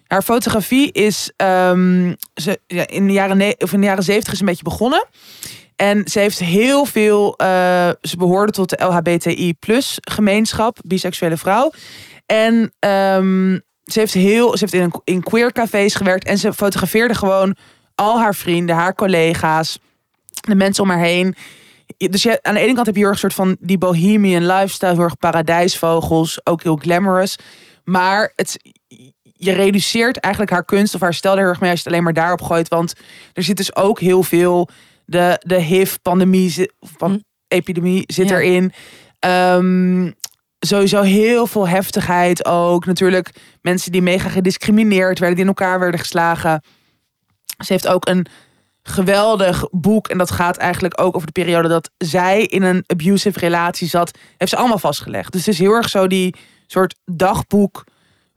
haar fotografie is ehm, ze, ja, in, de jaren of in de jaren zeventig is een beetje begonnen. En ze heeft heel veel. eh, ze behoorde tot de LHBTI plus gemeenschap, biseksuele vrouw. En ehm, ze heeft heel. Ze heeft in, een, in queer cafés gewerkt en ze fotografeerde gewoon al haar vrienden, haar collega's, de mensen om haar heen. Dus je, aan de ene kant heb je heel erg een soort van die bohemian lifestyle, heel erg paradijsvogels, ook heel glamorous. Maar het, je reduceert eigenlijk haar kunst of haar stijl er heel erg mee als je het alleen maar daarop gooit. Want er zit dus ook heel veel, de, de HIV-pandemie, van Hm. epidemie zit Ja. erin. Ehm, sowieso heel veel heftigheid ook. Natuurlijk mensen die mega gediscrimineerd werden, die in elkaar werden geslagen. Ze heeft ook een geweldig boek. En dat gaat eigenlijk ook over de periode dat zij in een abusive relatie zat. Heeft ze allemaal vastgelegd. Dus het is heel erg zo die soort dagboek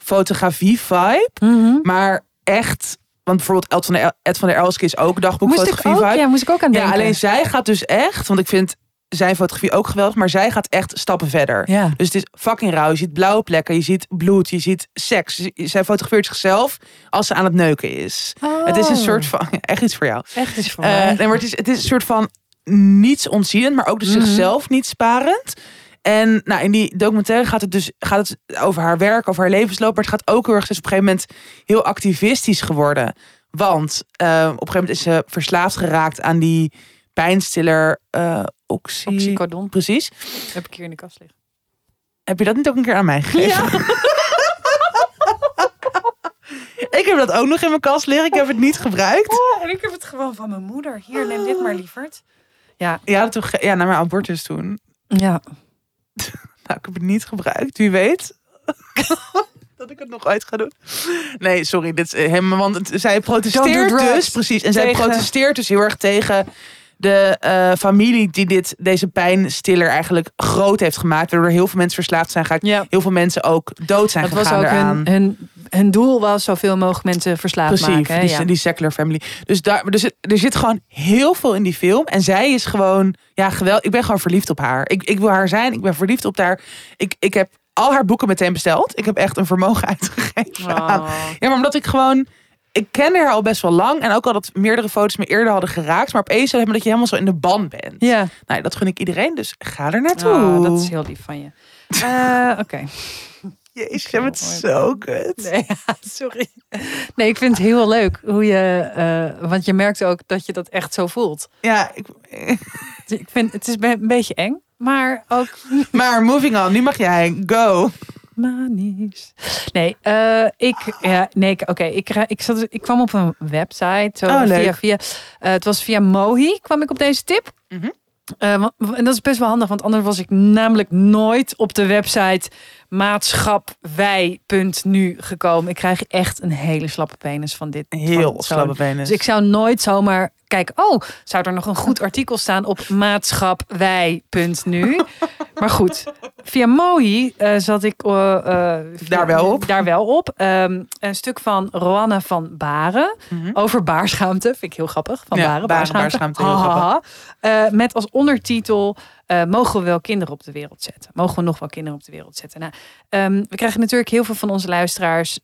fotografie vibe. Mhm. Maar echt, want bijvoorbeeld Ed van der, Ed van der Elske is ook dagboek Moest ik ook, ja, moest ik ook aan Ja, denken. alleen zij gaat dus echt, want ik vind zijn fotografie ook geweldig, maar zij gaat echt stappen verder. Ja. Dus het is fucking rauw. Je ziet blauwe plekken, je ziet bloed, je ziet seks. Zij fotografeert zichzelf als ze aan het neuken is. Het is een Oh. soort van, echt iets voor jou. Echt is voor mij. nee, maar het is, het is een soort van niets ontzienend, maar ook dus Mhm. zichzelf niet sparend. En nou, in die documentaire gaat het dus gaat het over haar werk, over haar levensloop. Maar het gaat ook heel erg, ze is op een gegeven moment heel activistisch geworden. Want eh, op een gegeven moment is ze verslaafd geraakt aan die pijnstiller eh oxy... Oxycodon Precies. heb ik hier in de kast liggen. Heb je dat niet ook een keer aan mij gegeven? Ik heb dat ook nog in mijn kast liggen. Ik heb het niet gebruikt. Oh, en ik heb het gewoon van mijn moeder. Hier, neem dit maar, lieverd. Ja, Ja, toch, ja, naar mijn abortus toen. ja. Nou, ik heb het niet gebruikt. Wie weet. dat ik het nog uit ga doen. Nee, sorry. Dit is eh, helemaal. Want het- zij protesteert dus. Precies. En zij protesteert dus heel erg tegen de eh, familie die dit, deze pijnstiller eigenlijk groot heeft gemaakt. Waardoor heel veel mensen verslaafd zijn geraakt. ja. Heel veel mensen ook dood zijn Dat was gegaan ook eraan. hun, hun, hun doel was zoveel mogelijk mensen verslaafd Precies, maken. hè? die, ja. die secular family. Dus, daar, dus er zit gewoon heel veel in die film. En zij is gewoon, ja, geweldig. Ik ben gewoon verliefd op haar. Ik, ik wil haar zijn. Ik ben verliefd op haar. Ik, ik heb al haar boeken meteen besteld. Ik heb echt een vermogen uitgegeven. aan- Oh. Ja, maar omdat ik gewoon. Ik ken haar al best wel lang. En ook al dat meerdere foto's me eerder hadden geraakt. Maar opeens hebben dat je helemaal zo in de ban bent. Ja, Nou, dat gun ik iedereen. Dus ga er naartoe. oh, dat is heel lief van je. Eh, Oké. Jezus, je bent zo kut. Nee, sorry. Nee, ik vind het heel leuk hoe je, eh, want je merkt ook dat je dat echt zo voelt. Ja, ik, Ik vind het is een beetje eng, maar ook maar moving on. Nu mag jij. Go. manies. Nee, eh, ik, ja, nee, oké, ik, ik, zat, ik kwam op een website, zo Oh, leuk. via, via, eh, het was via Mohi kwam ik op deze tip. Mhm. Eh, wa- en dat is best wel handig, want anders was ik namelijk nooit op de website maatschapwij.nu gekomen. Ik krijg echt een hele slappe penis van dit. Heel van slappe penis. Dus ik zou nooit zomaar kijken, oh, zou er nog een goed artikel staan op maatschapwij.nu? maar goed, via Mohi eh, zat ik eh, eh, via- Daar wel op. Daar wel op. Ehm, een stuk van Roanna van Baren Mhm. over baarschaamte. Vind ik heel grappig. Van Ja, Baren, baarschaamte. baarschaamte, heel met als ondertitel... mogen we wel kinderen op de wereld zetten? Mogen we nog wel kinderen op de wereld zetten? Nou, ehm, we krijgen natuurlijk heel veel van onze luisteraars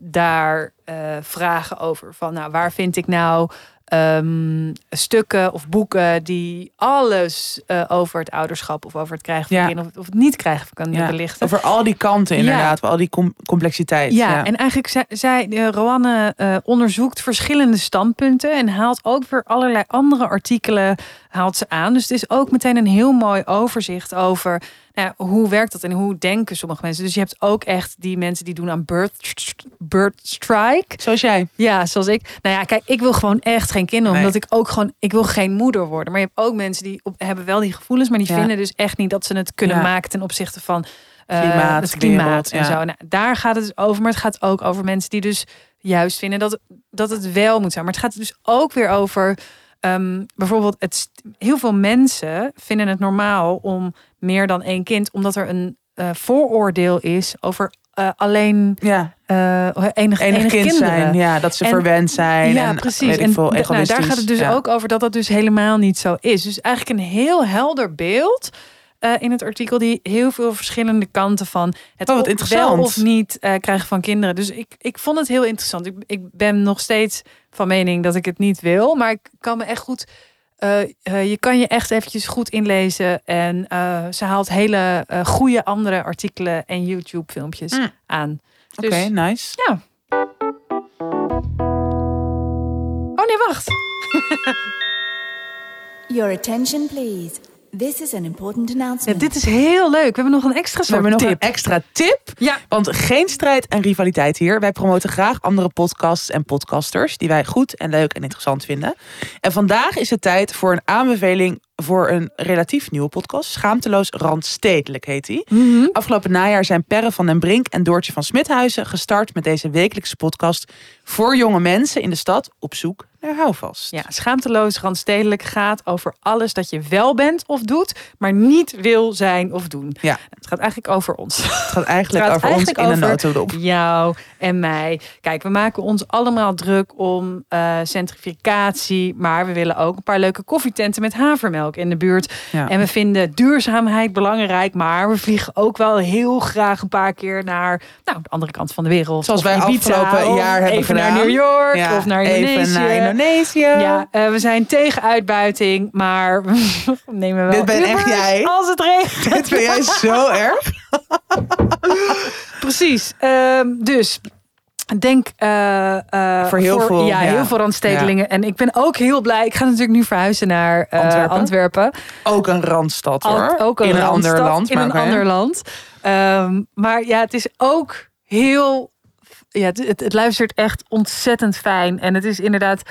daar vragen over. Van nou, waar vind ik nou ehm, stukken of boeken die alles eh, over het ouderschap of over het krijgen van Ja. kinderen of, of het niet krijgen van kinderen Ja, belichten? Over al die kanten inderdaad. Over al die com- complexiteit. Ja, en eigenlijk zei, zei eh, Roanne eh, onderzoekt verschillende standpunten en haalt ook weer allerlei andere artikelen haalt ze aan. Dus het is ook meteen een heel mooi overzicht over ja, hoe werkt dat en hoe denken sommige mensen. Dus je hebt ook echt die mensen die doen aan birth, birth strike. Zoals jij. Ja, zoals ik. Nou ja, kijk, ik wil gewoon echt geen kinderen. Nee. Omdat ik ook gewoon, ik wil geen moeder worden. Maar je hebt ook mensen die op, hebben wel die gevoelens, maar die Ja. vinden dus echt niet dat ze het kunnen Ja. maken ten opzichte van eh, Klimaat, het klimaat wereld, en zo. Nou, daar gaat het dus over. Maar het gaat ook over mensen die dus juist vinden dat, dat het wel moet zijn. Maar het gaat dus ook weer over. ehm, bijvoorbeeld, het, heel veel mensen vinden het normaal om meer dan één kind, omdat er een eh, vooroordeel is over eh, alleen Ja, eh enig, enig, enig kind kinderen. zijn. Ja, dat ze En- verwend zijn. Ja, en, precies. En veel, nou, daar gaat het dus Ja. ook over dat dat dus helemaal niet zo is. Dus eigenlijk een heel helder beeld in het artikel die heel veel verschillende kanten van het Oh, wel of niet krijgen van kinderen. Dus ik, ik vond het heel interessant. Ik, ik ben nog steeds van mening dat ik het niet wil, maar ik kan me echt goed. Eh, eh, je kan je echt eventjes goed inlezen. En eh, ze haalt hele eh, goede andere artikelen en YouTube filmpjes Mm. aan. Oké, Dus, nice. ja. Oh nee, wacht. Your attention, please. This is an important Ja, announcement. dit is heel leuk. We hebben nog een extra We soort hebben nog tip. een extra tip. Ja. Want geen strijd en rivaliteit hier. Wij promoten graag andere podcasts en podcasters die wij goed en leuk en interessant vinden. En vandaag is het tijd voor een aanbeveling voor een relatief nieuwe podcast. Schaamteloos Randstedelijk heet die. Mhm. Afgelopen najaar zijn Perre van den Brink en Doortje van Smithuizen gestart met deze wekelijkse podcast voor jonge mensen in de stad op zoek naar houvast. Ja, schaamteloos randstedelijk gaat over alles dat je wel bent of doet, maar niet wil zijn of doen. Ja. Het gaat eigenlijk over ons. Het gaat eigenlijk Het gaat over eigenlijk ons in een notendop. Jou en mij. Kijk, we maken ons allemaal druk om eh, centrificatie, maar we willen ook een paar leuke koffietenten met havermelk in de buurt. Ja. En we vinden duurzaamheid belangrijk, maar we vliegen ook wel heel graag een paar keer naar nou, de andere kant van de wereld. Zoals wij Ibiza, afgelopen jaar hebben gedaan. Naar New York Ja, of naar even Indonesië. naar Indonesië. Ja, eh, we zijn tegen uitbuiting, maar we nemen wel Dit ben echt jij. als het regent. Dit vind jij zo erg. Precies. Ehm, dus denk eh, eh, Voor heel veel, ja, ja. heel veel randstedelingen. En ik ben ook heel blij. Ik ga natuurlijk nu verhuizen naar Antwerpen. Antwerpen. Ook een randstad hoor. ook een in een ander land. In maar een ander land. Ehm, maar ja, het is ook heel ja, het, het, het luistert echt ontzettend fijn. En het is inderdaad,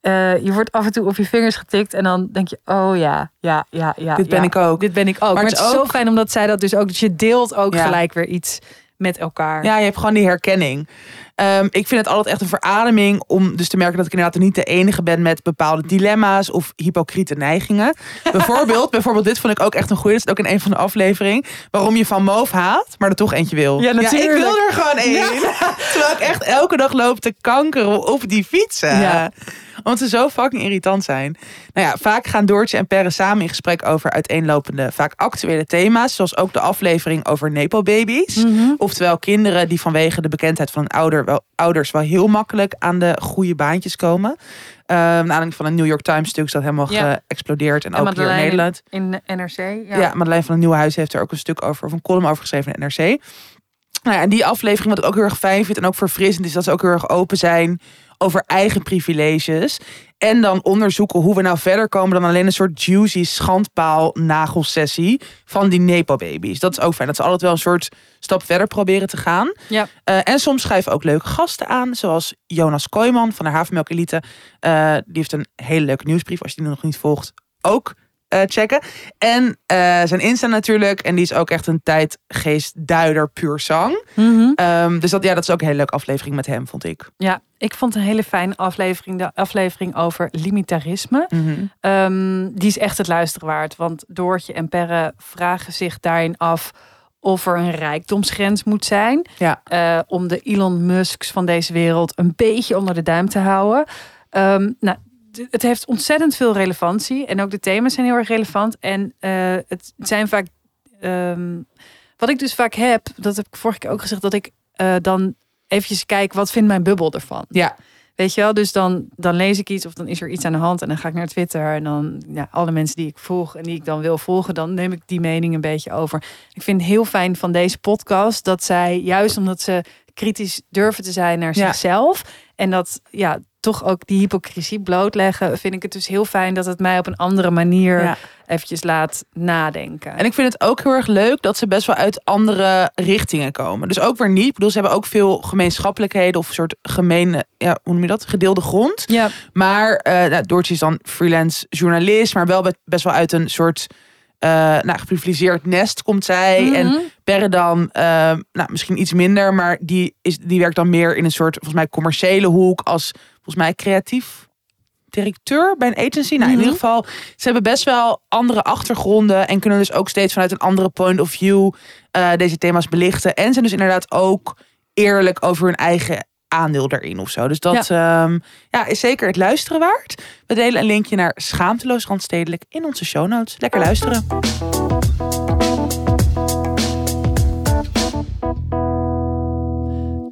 eh, je wordt af en toe op je vingers getikt. En dan denk je, oh ja, ja, ja, ja. Dit ben ja. ik ook. Dit ben ik ook. Maar, het het is zo fijn omdat zij dat dus ook, dus je deelt ook Ja. gelijk weer iets met elkaar. Ja, je hebt gewoon die herkenning. Ehm, ik vind het altijd echt een verademing om dus te merken dat ik inderdaad niet de enige ben met bepaalde dilemma's of hypocriete neigingen. bijvoorbeeld, bijvoorbeeld dit vond ik ook echt een goeie. Dat is ook in een van de afleveringen. Waarom je van Moof haat, maar er toch eentje wil. Ja, ik natuurlijk. wil er gewoon één. Terwijl ik echt elke dag loop te kankeren op die fietsen. Ja. Omdat ze zo fucking irritant zijn. Nou ja, vaak gaan Doortje en Perre samen in gesprek over uiteenlopende, vaak actuele thema's. Zoals ook de aflevering over Nepo-baby's. Mhm. Oftewel kinderen die vanwege de bekendheid van hun ouder, wel, ouders wel heel makkelijk aan de goede baantjes komen. Uh, naar aanleiding van een New York Times stuk is dat helemaal Ja. geëxplodeerd. En, En ook hier in Nederland. In de NRC. Ja. Ja. Madeleine van het Nieuwe Huis heeft er ook een stuk over, of een column over geschreven in NRC. Nou ja, en die aflevering, wat ik ook heel erg fijn vind en ook verfrissend, is dat ze ook heel erg open zijn over eigen privileges. En dan onderzoeken hoe we nou verder komen dan alleen een soort juicy schandpaal nagelsessie van die Nepo-baby's. Dat is ook fijn. Dat ze altijd wel een soort stap verder proberen te gaan. Ja. Eh, en soms schrijven ook leuke gasten aan, zoals Jonas Kooijman van de Havermelk Elite. Eh, die heeft een hele leuke nieuwsbrief. Als je die nog niet volgt, ook eh, checken. En eh, zijn Insta natuurlijk. En die is ook echt een tijdgeestduider puur zang. Mhm. Ehm, dus dat, ja, dat is ook een hele leuke aflevering met hem, vond ik. ja, ik vond een hele fijne aflevering. De aflevering over limitarisme. Mhm. Ehm, die is echt het luisteren waard. Want Doortje en Perre vragen zich daarin af of er een rijkdomsgrens moet zijn. Ja. eh, om de Elon Musks van deze wereld een beetje onder de duim te houden. Ehm, nou, het heeft ontzettend veel relevantie. En ook de thema's zijn heel erg relevant. En eh, het zijn vaak... ehm, wat ik dus vaak heb, dat heb ik vorige keer ook gezegd... dat ik eh, dan eventjes kijk, wat vindt mijn bubbel ervan? Ja. Weet je wel, dus dan, dan lees ik iets of dan is er iets aan de hand en dan ga ik naar Twitter en dan ja, alle mensen die ik volg en die ik dan wil volgen, dan neem ik die mening een beetje over. Ik vind het heel fijn van deze podcast dat zij, juist omdat ze kritisch durven te zijn naar Ja. zichzelf en dat ja, toch ook die hypocrisie blootleggen, vind ik het dus heel fijn dat het mij op een andere manier Ja. eventjes laat nadenken. En ik vind het ook heel erg leuk dat ze best wel uit andere richtingen komen. Dus ook weer niet. Ik bedoel, ze hebben ook veel gemeenschappelijkheden of een soort gemene, ja, hoe noem je dat? Gedeelde grond. ja, Maar eh nou, Doortje is dan freelance journalist, maar wel be- best wel uit een soort eh nou, geprivilegeerd nest komt zij. En Mhm. Perre dan, eh, nou, misschien iets minder, maar die, is, die werkt dan meer in een soort, volgens mij, commerciële hoek als, volgens mij, creatief directeur bij een agency. Nou, in Mhm. ieder geval, ze hebben best wel andere achtergronden en kunnen dus ook steeds vanuit een andere point of view eh, deze thema's belichten. En zijn dus inderdaad ook eerlijk over hun eigen aandeel daarin of zo. Dus dat ja. ja, is zeker het luisteren waard. We delen een linkje naar Schaamteloos Randstedelijk in onze show notes. Lekker luisteren.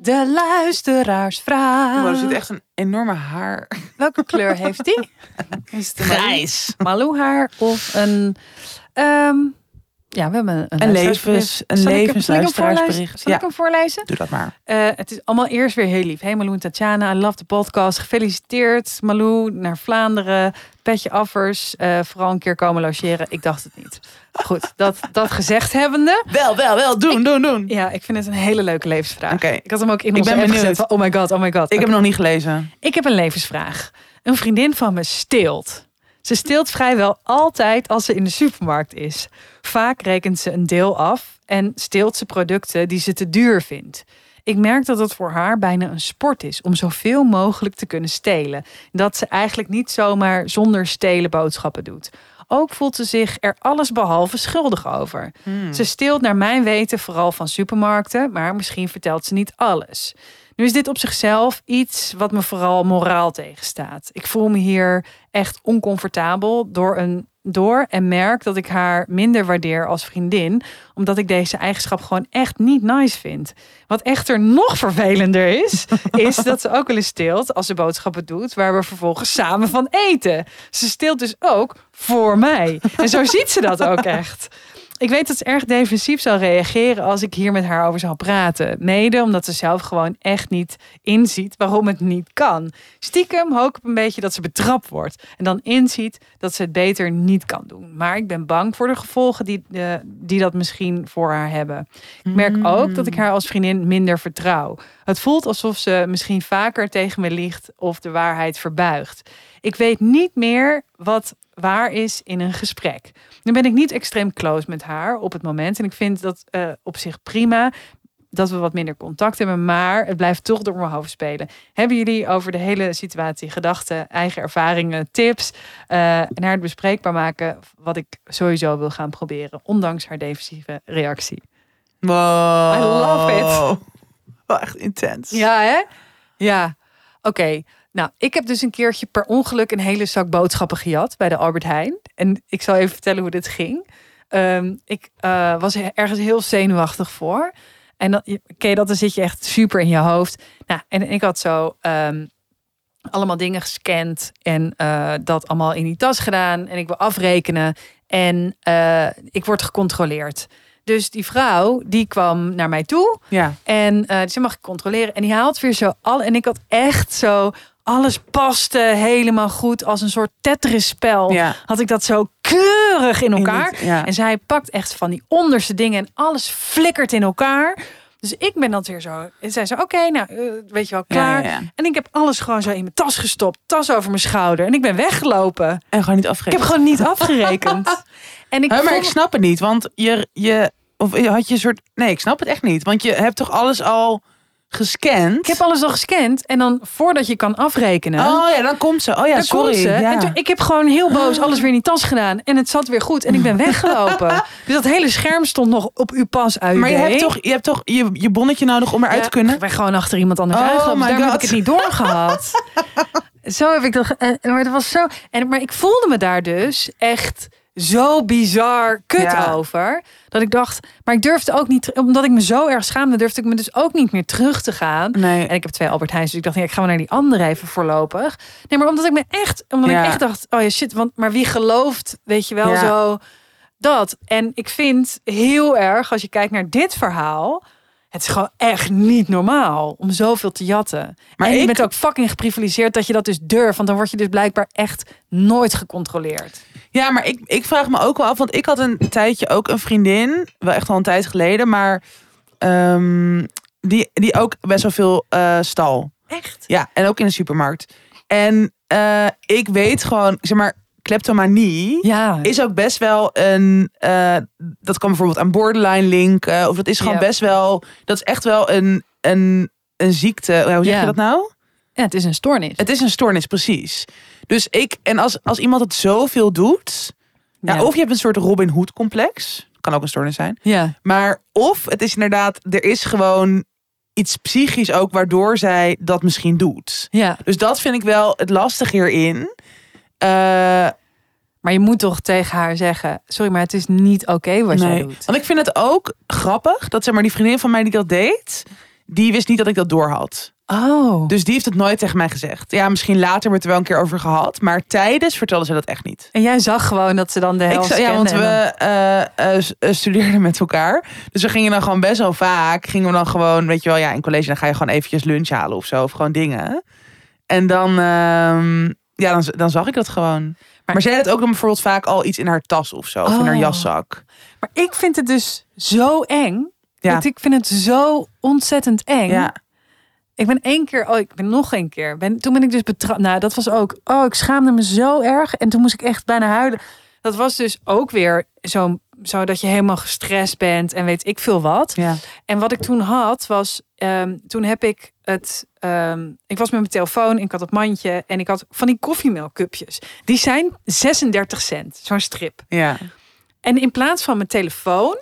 De luisteraarsvraag. Oh, er zit echt een enorme haar. Welke kleur heeft die? Is het een Grijs. Malou haar of een... ehm, ja, we hebben een, Een levens, een Zal ik hem- levens zal ik hem voorlezen? Ja, ik doe dat maar. Eh, het is allemaal eerst weer heel lief. Hey Malou en Tatjana, I love the podcast. Gefeliciteerd Malou naar Vlaanderen. Petje affers. Eh, vooral een keer komen logeren. Ik dacht het niet. Goed, dat, dat gezegd hebbende. Wel, wel, wel. Doen, doen, doen. Ja, ik vind het een hele leuke levensvraag. Oké. Ik had hem ook in Ik ben app benieuwd. gezet. Oh my god, oh my god. Ik heb hem nog niet gelezen. Ik heb een levensvraag. Een vriendin van me steelt. Ze steelt vrijwel altijd als ze in de supermarkt is. Vaak rekent ze een deel af en steelt ze producten die ze te duur vindt. Ik merk dat het voor haar bijna een sport is om zoveel mogelijk te kunnen stelen. Dat ze eigenlijk niet zomaar zonder stelen boodschappen doet. Ook voelt ze zich er allesbehalve schuldig over. Ze steelt naar mijn weten vooral van supermarkten, maar misschien vertelt ze niet alles. Nu is dit op zichzelf iets wat me vooral moraal tegenstaat. Ik voel me hier echt oncomfortabel door, een, door en merk dat ik haar minder waardeer als vriendin, omdat ik deze eigenschap gewoon echt niet nice vind. Wat echter nog vervelender is, is dat ze ook wel eens steelt als ze boodschappen doet, waar we vervolgens samen van eten. Ze steelt dus ook voor mij. En zo ziet ze dat ook echt. Ik weet dat ze erg defensief zou reageren als ik hier met haar over zou praten. Mede omdat ze zelf gewoon echt niet inziet waarom het niet kan. Stiekem hoop ik een beetje dat ze betrapt wordt. En dan inziet dat ze het beter niet kan doen. Maar ik ben bang voor de gevolgen die, eh, die dat misschien voor haar hebben. Ik merk ook dat ik haar als vriendin minder vertrouw. Het voelt alsof ze misschien vaker tegen me liegt of de waarheid verbuigt. Ik weet niet meer wat waar is in een gesprek. Nu ben ik niet extreem close met haar op het moment. En ik vind dat eh, op zich prima dat we wat minder contact hebben. Maar het blijft toch door mijn hoofd spelen. Hebben jullie over de hele situatie gedachten, eigen ervaringen, tips eh, naar het bespreekbaar maken? Wat ik sowieso wil gaan proberen, ondanks haar defensieve reactie. Wow. I love it. Wel echt intens. Ja, hè? Ja. Oké. Nou, ik heb dus een keertje per ongeluk een hele zak boodschappen gejat bij de Albert Heijn. En ik zal even vertellen hoe dit ging. Ehm, ik eh, was er ergens heel zenuwachtig voor. En dan, ken je dat, dan zit je echt super in je hoofd. Nou, en ik had zo ehm, allemaal dingen gescand en eh, dat allemaal in die tas gedaan. En ik wil afrekenen en eh, ik word gecontroleerd. Dus die vrouw, die kwam naar mij toe. Ja. En eh ze mag ik controleren. En die haalt weer zo al. En ik had echt zo. Alles paste helemaal goed. Als een soort Tetris-spel. Ja. Had ik dat zo keurig in elkaar. dit- ja. En zij pakt echt van die onderste dingen. En alles flikkert in elkaar. Dus ik ben dan weer zo. En zij zei: Oké, nou, eh, weet je wel, klaar. Ja. En ik heb alles gewoon zo in mijn tas gestopt. Tas over mijn schouder. En ik ben weggelopen. En gewoon niet Ik afgeven. heb gewoon niet afgerekend. En ik maar ik snap het niet, want je, je, of had je een soort, nee, ik snap het echt niet, want je hebt toch alles al gescand? ik heb alles al gescand. En dan voordat je kan afrekenen. Oh ja, dan komt ze. Oh ja, sorry. komt ze. Ja. En toen, ik heb gewoon heel boos alles weer in die tas gedaan. En het zat weer goed. En ik ben weggelopen. dus dat hele scherm stond nog op uw pas uit. maar je hebt toch, je, hebt toch je, je bonnetje nodig om eruit te kunnen? Ik ben gewoon achter iemand anders Oh aangelopen. my Daarom heb ik het niet doorgehad. zo heb ik dat... en- Maar het was zo... En, maar ik voelde me daar dus echt zo bizar kut Ja. over. Dat ik dacht... Maar ik durfde ook niet... Omdat ik me zo erg schaamde... durfde ik me dus ook niet meer terug te gaan. Nee. En ik heb twee Albert Heijns, dus ik dacht, ja, ik ga maar naar die andere even voorlopig. Nee, maar omdat ik me echt, omdat Ja. ik echt dacht, oh ja, shit, want maar wie gelooft, weet je wel, Ja. zo dat. En ik vind heel erg, als je kijkt naar dit verhaal, het is gewoon echt niet normaal om zoveel te jatten. Maar en je ik- bent ook fucking geprivilegeerd dat je dat dus durft, want dan word je dus blijkbaar echt nooit gecontroleerd. Ja, maar ik, ik vraag me ook wel af, want ik had een tijdje ook een vriendin, wel echt al een tijd geleden, maar ehm, die, die ook best wel veel eh, stal. Echt? Ja, en ook in de supermarkt. En eh, ik weet gewoon, zeg maar, kleptomanie Ja. is ook best wel een. eh, dat kan bijvoorbeeld aan borderline linken. Of dat is gewoon Ja. best wel. Dat is echt wel een, een, een ziekte. Hoe zeg Ja. je dat nou? Ja, het is een stoornis. Het is een stoornis, precies. Dus ik, en als, als iemand het zoveel doet. Ja. Ja. Of je hebt een soort Robin Hood complex. Kan ook een stoornis zijn. Ja. Maar of het is inderdaad, er is gewoon iets psychisch ook waardoor zij dat misschien doet. Ja. Dus dat vind ik wel het lastig hierin. Eh, Maar je moet toch tegen haar zeggen, sorry, maar het is niet oké wat jij nee. doet. Want ik vind het ook grappig dat zeg maar die vriendin van mij die dat deed, die wist niet dat ik dat door had. Oh. Dus die heeft het nooit tegen mij gezegd. Ja, misschien later hebben we het er wel een keer over gehad, maar tijdens vertelde ze dat echt niet. En jij zag gewoon dat ze dan de helft ja, want we eh, eh, eh, studeerden met elkaar. Dus we gingen dan gewoon best wel vaak. Gingen we dan gewoon, weet je wel, ja, in college dan ga je gewoon eventjes lunch halen of zo. Of gewoon dingen. En dan, ehm, ja, dan, dan zag ik dat gewoon. Maar, zij had ook dan bijvoorbeeld vaak al iets in haar tas of zo. Of in haar Oh. jaszak. Maar ik vind het dus zo eng. Ja. Dat Ik vind het zo ontzettend eng. Ja. Ik ben één keer, oh, ik ben nog één keer. Ben, toen ben ik dus betrapt. Nou, dat was ook, oh, ik schaamde me zo erg. En toen moest ik echt bijna huilen. Dat was dus ook weer zo, zo dat je helemaal gestrest bent en weet ik veel wat. Ja. En wat ik toen had, was, ehm, toen heb ik het, ehm, ik was met mijn telefoon, ik had het mandje en ik had van die koffiemelkcupjes. Die zijn 36 cent, zo'n strip. Ja. En in plaats van mijn telefoon,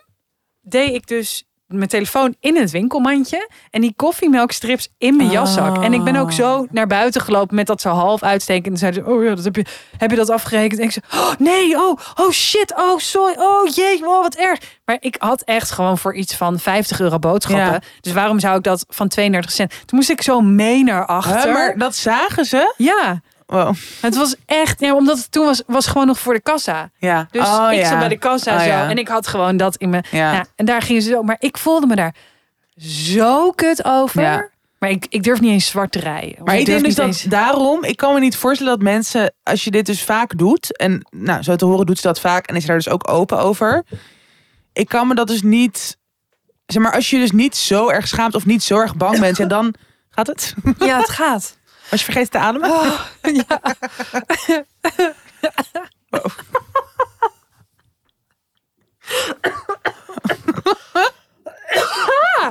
deed ik dus mijn telefoon in het winkelmandje en die koffiemelkstrips in mijn jaszak. En ik ben ook zo naar buiten gelopen met dat zo half uitsteken. En zeiden ze, oh ja, dat heb je, heb je dat afgerekend? En ik zei, oh nee, oh, oh shit, oh sorry, oh jee, oh wat erg. Maar ik had echt gewoon voor iets van 50 euro boodschappen. Ja. Dus waarom zou ik dat van 32 cent? Toen moest ik zo mee naar achter. Huh, maar dat zagen ze? Ja, Wow. Het was echt, ja, omdat het toen was, was gewoon nog voor de kassa. Ja. Dus Oh, ik ja. zat bij de kassa Oh, zo. ja. En ik had gewoon dat in mijn. Ja. En daar gingen ze zo. Maar ik voelde me daar zo kut over. Ja. Maar ik, ik durf niet eens zwart te rijden. Maar ik durf denk dus dat eens- daarom, ik kan me niet voorstellen dat mensen, als je dit dus vaak doet, en nou, zo te horen doet ze dat vaak en is daar dus ook open over. Ik kan me dat dus niet, zeg maar, als je dus niet zo erg schaamt of niet zo erg bang bent, ja, dan gaat het. Ja, het gaat. Als je vergeet te ademen. Oh, ja.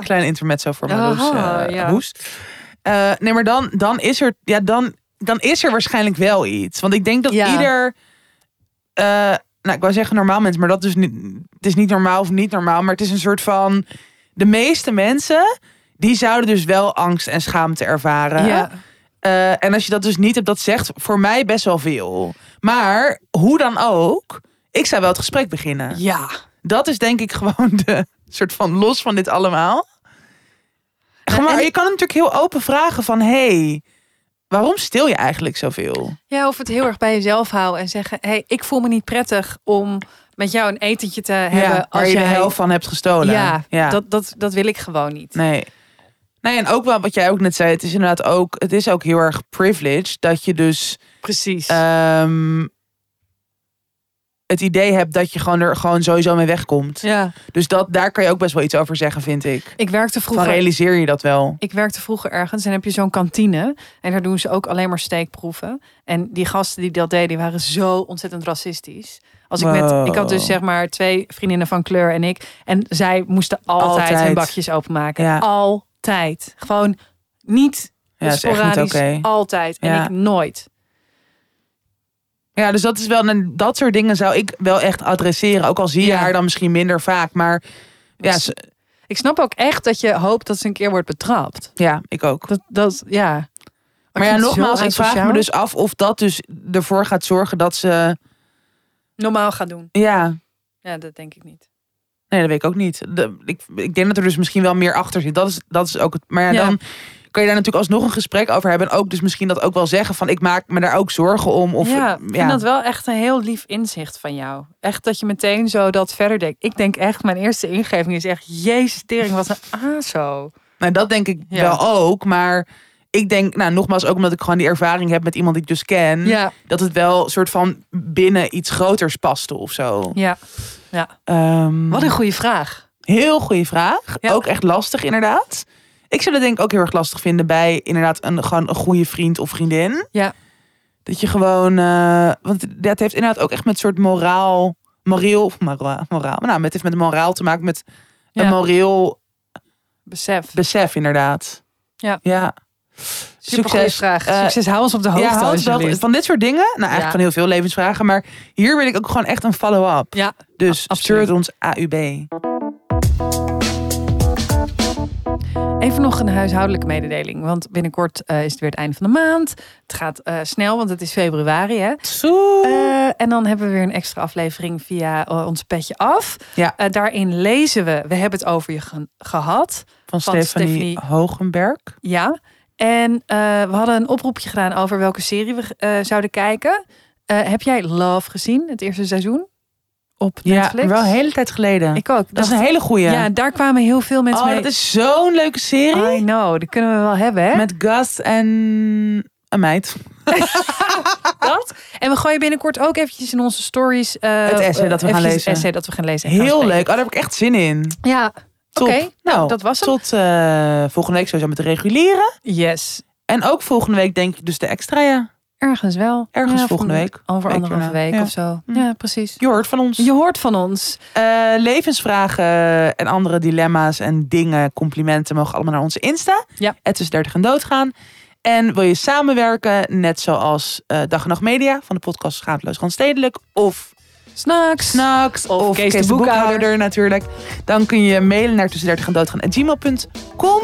Klein intermezzo voor Marloes Aha, eh, ja. hoest. Eh, nee, maar dan, dan is er, ja, dan, dan is er waarschijnlijk wel iets. Want ik denk dat Ja. ieder, eh, nou, ik wou zeggen normaal mens, maar dat is niet, het is niet normaal of niet normaal, maar het is een soort van, de meeste mensen, die zouden dus wel angst en schaamte ervaren. Ja. Eh, en als je dat dus niet hebt, dat zegt voor mij best wel veel. Maar hoe dan ook, ik zou wel het gesprek beginnen. ja. Dat is denk ik gewoon de soort van los van dit allemaal. Gewoon, maar en- je kan hem natuurlijk heel open vragen van... hey, waarom stil je eigenlijk zoveel? Ja, of het heel erg bij jezelf houden en zeggen: hey, ik voel me niet prettig om met jou een etentje te hebben. ja, als je jij... de helft van hebt gestolen. Ja, ja. Dat, dat, dat wil ik gewoon niet. Nee. Nee, en ook wel wat jij ook net zei. Het is inderdaad ook... Het is ook heel erg privileged dat je dus... Precies. ehm, het idee hebt dat je gewoon er gewoon sowieso mee wegkomt. ja. Dus dat, daar kan je ook best wel iets over zeggen, vind ik. Ik werkte Van vroeger. realiseer je dat wel? Ik werkte vroeger ergens en heb je zo'n kantine. En daar doen ze ook alleen maar steekproeven. En die gasten die dat deden, die waren zo ontzettend racistisch. Als ik, met, ik had dus zeg maar twee vriendinnen van kleur en ik. En zij moesten altijd, Altijd. hun bakjes openmaken. Ja. Altijd. Gewoon niet Ja, niet sporadisch. oké. Altijd. En Ja. ik nooit. Ja, dus dat is wel. En dat soort dingen zou ik wel echt adresseren. Ook al zie je Ja. haar dan misschien minder vaak. Maar ja, ze- Ik snap ook echt dat je hoopt dat ze een keer wordt betrapt. ja ik ook. Dat, dat ja. Maar ja, nogmaals, ik vraag me dus af of dat dus ervoor gaat zorgen dat ze. normaal gaat doen. Ja, Ja, dat denk ik niet. Nee, dat weet ik ook niet. De, ik, ik denk dat er dus misschien wel meer achter zit. Dat is, dat is ook het. Maar ja, Ja. dan kan je daar natuurlijk alsnog een gesprek over hebben. En ook dus misschien dat ook wel zeggen van ik maak me daar ook zorgen om. Of, ja, ik vind dat wel echt een heel lief inzicht van jou. Echt dat je meteen zo dat verder denkt. Ik denk echt, mijn eerste ingeving is echt... Jezus, tering, wat een aso. Nou, dat denk ik Ja. wel ook. Maar ik denk, nou, nogmaals, ook omdat ik gewoon die ervaring heb met iemand die ik dus ken. Ja, dat het wel soort van binnen iets groters paste of zo. ja. Ehm, Wat een goede vraag. heel goede vraag. Ja. Ook echt lastig inderdaad. Ik zou dat denk ik ook heel erg lastig vinden bij inderdaad een, gewoon een goede vriend of vriendin. Ja. Dat je gewoon, eh, want dat heeft inderdaad ook echt met soort moraal, moreel, of moraal, moraal, nou, het heeft met moraal te maken met Ja. een moreel Besef. besef inderdaad. Ja. Ja. Succes. vraag. Eh, Succes, hou ons op de hoogte ja, van dit soort dingen. Nou, eigenlijk Ja. van heel veel levensvragen. Maar hier wil ik ook gewoon echt een follow-up. Ja, Dus het ons AUB. Even nog een huishoudelijke mededeling. Want binnenkort eh, is het weer het einde van de maand. Het gaat eh, snel, want het is februari. Hè? En dan hebben we weer een extra aflevering via ons petje af. Ja. Daarin lezen we, we hebben het over je ge- gehad. van van Stephanie Hogenberg. Ja. En eh, we hadden een oproepje gedaan over welke serie we eh, zouden kijken. Eh, heb jij Love gezien, het eerste seizoen? Op Ja, Netflix? wel een hele tijd geleden. Ik ook. dat is een hele goeie. Ja, daar kwamen heel veel mensen oh, mee. dat is zo'n leuke serie. I know, die kunnen we wel hebben, hè? Met Gus en een meid. dat. En we gooien binnenkort ook eventjes in onze stories... Het essay dat we gaan lezen. Het essay dat we gaan lezen. gaan Heel leuk. Oh, daar heb ik echt zin in. Ja, Oké. nou, dat was hem. Tot eh, volgende week sowieso met de reguliere. Yes. En ook volgende week denk ik dus de extra, ja. Ergens wel. Ergens Ja, volgende week. Over Week anderhalve daarna. week Ja. of zo. Hm. Ja, precies. Je hoort van ons. Je hoort van ons. Eh, levensvragen en andere dilemma's en dingen, complimenten mogen allemaal naar onze Insta. Ja. Het is 30 en doodgaan. En wil je samenwerken, net zoals eh, Dag en Nacht Media van de podcast Schaamteloos Randstedelijk of Snacks. Snacks Of of, Kees Kees, de de Boekhouder. Boekhouder natuurlijk. Dan kun je mailen naar tussen 30 en doodgaan gmail.com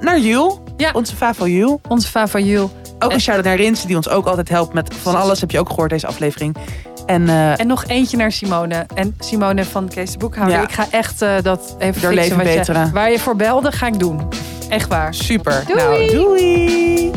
naar Jul, Ja. onze favo Jul. Onze Fafayul. Ook En- een shout-out naar Rins, die ons ook altijd helpt met van alles. Heb je ook gehoord deze aflevering. En eh En nog eentje naar Simone. En Simone van Kees de Boekhouder. Ja. Ik ga echt eh, dat even Door fixen. leven je- waar je voor belde, ga ik doen. Echt waar. super. Doei. Nou, doei.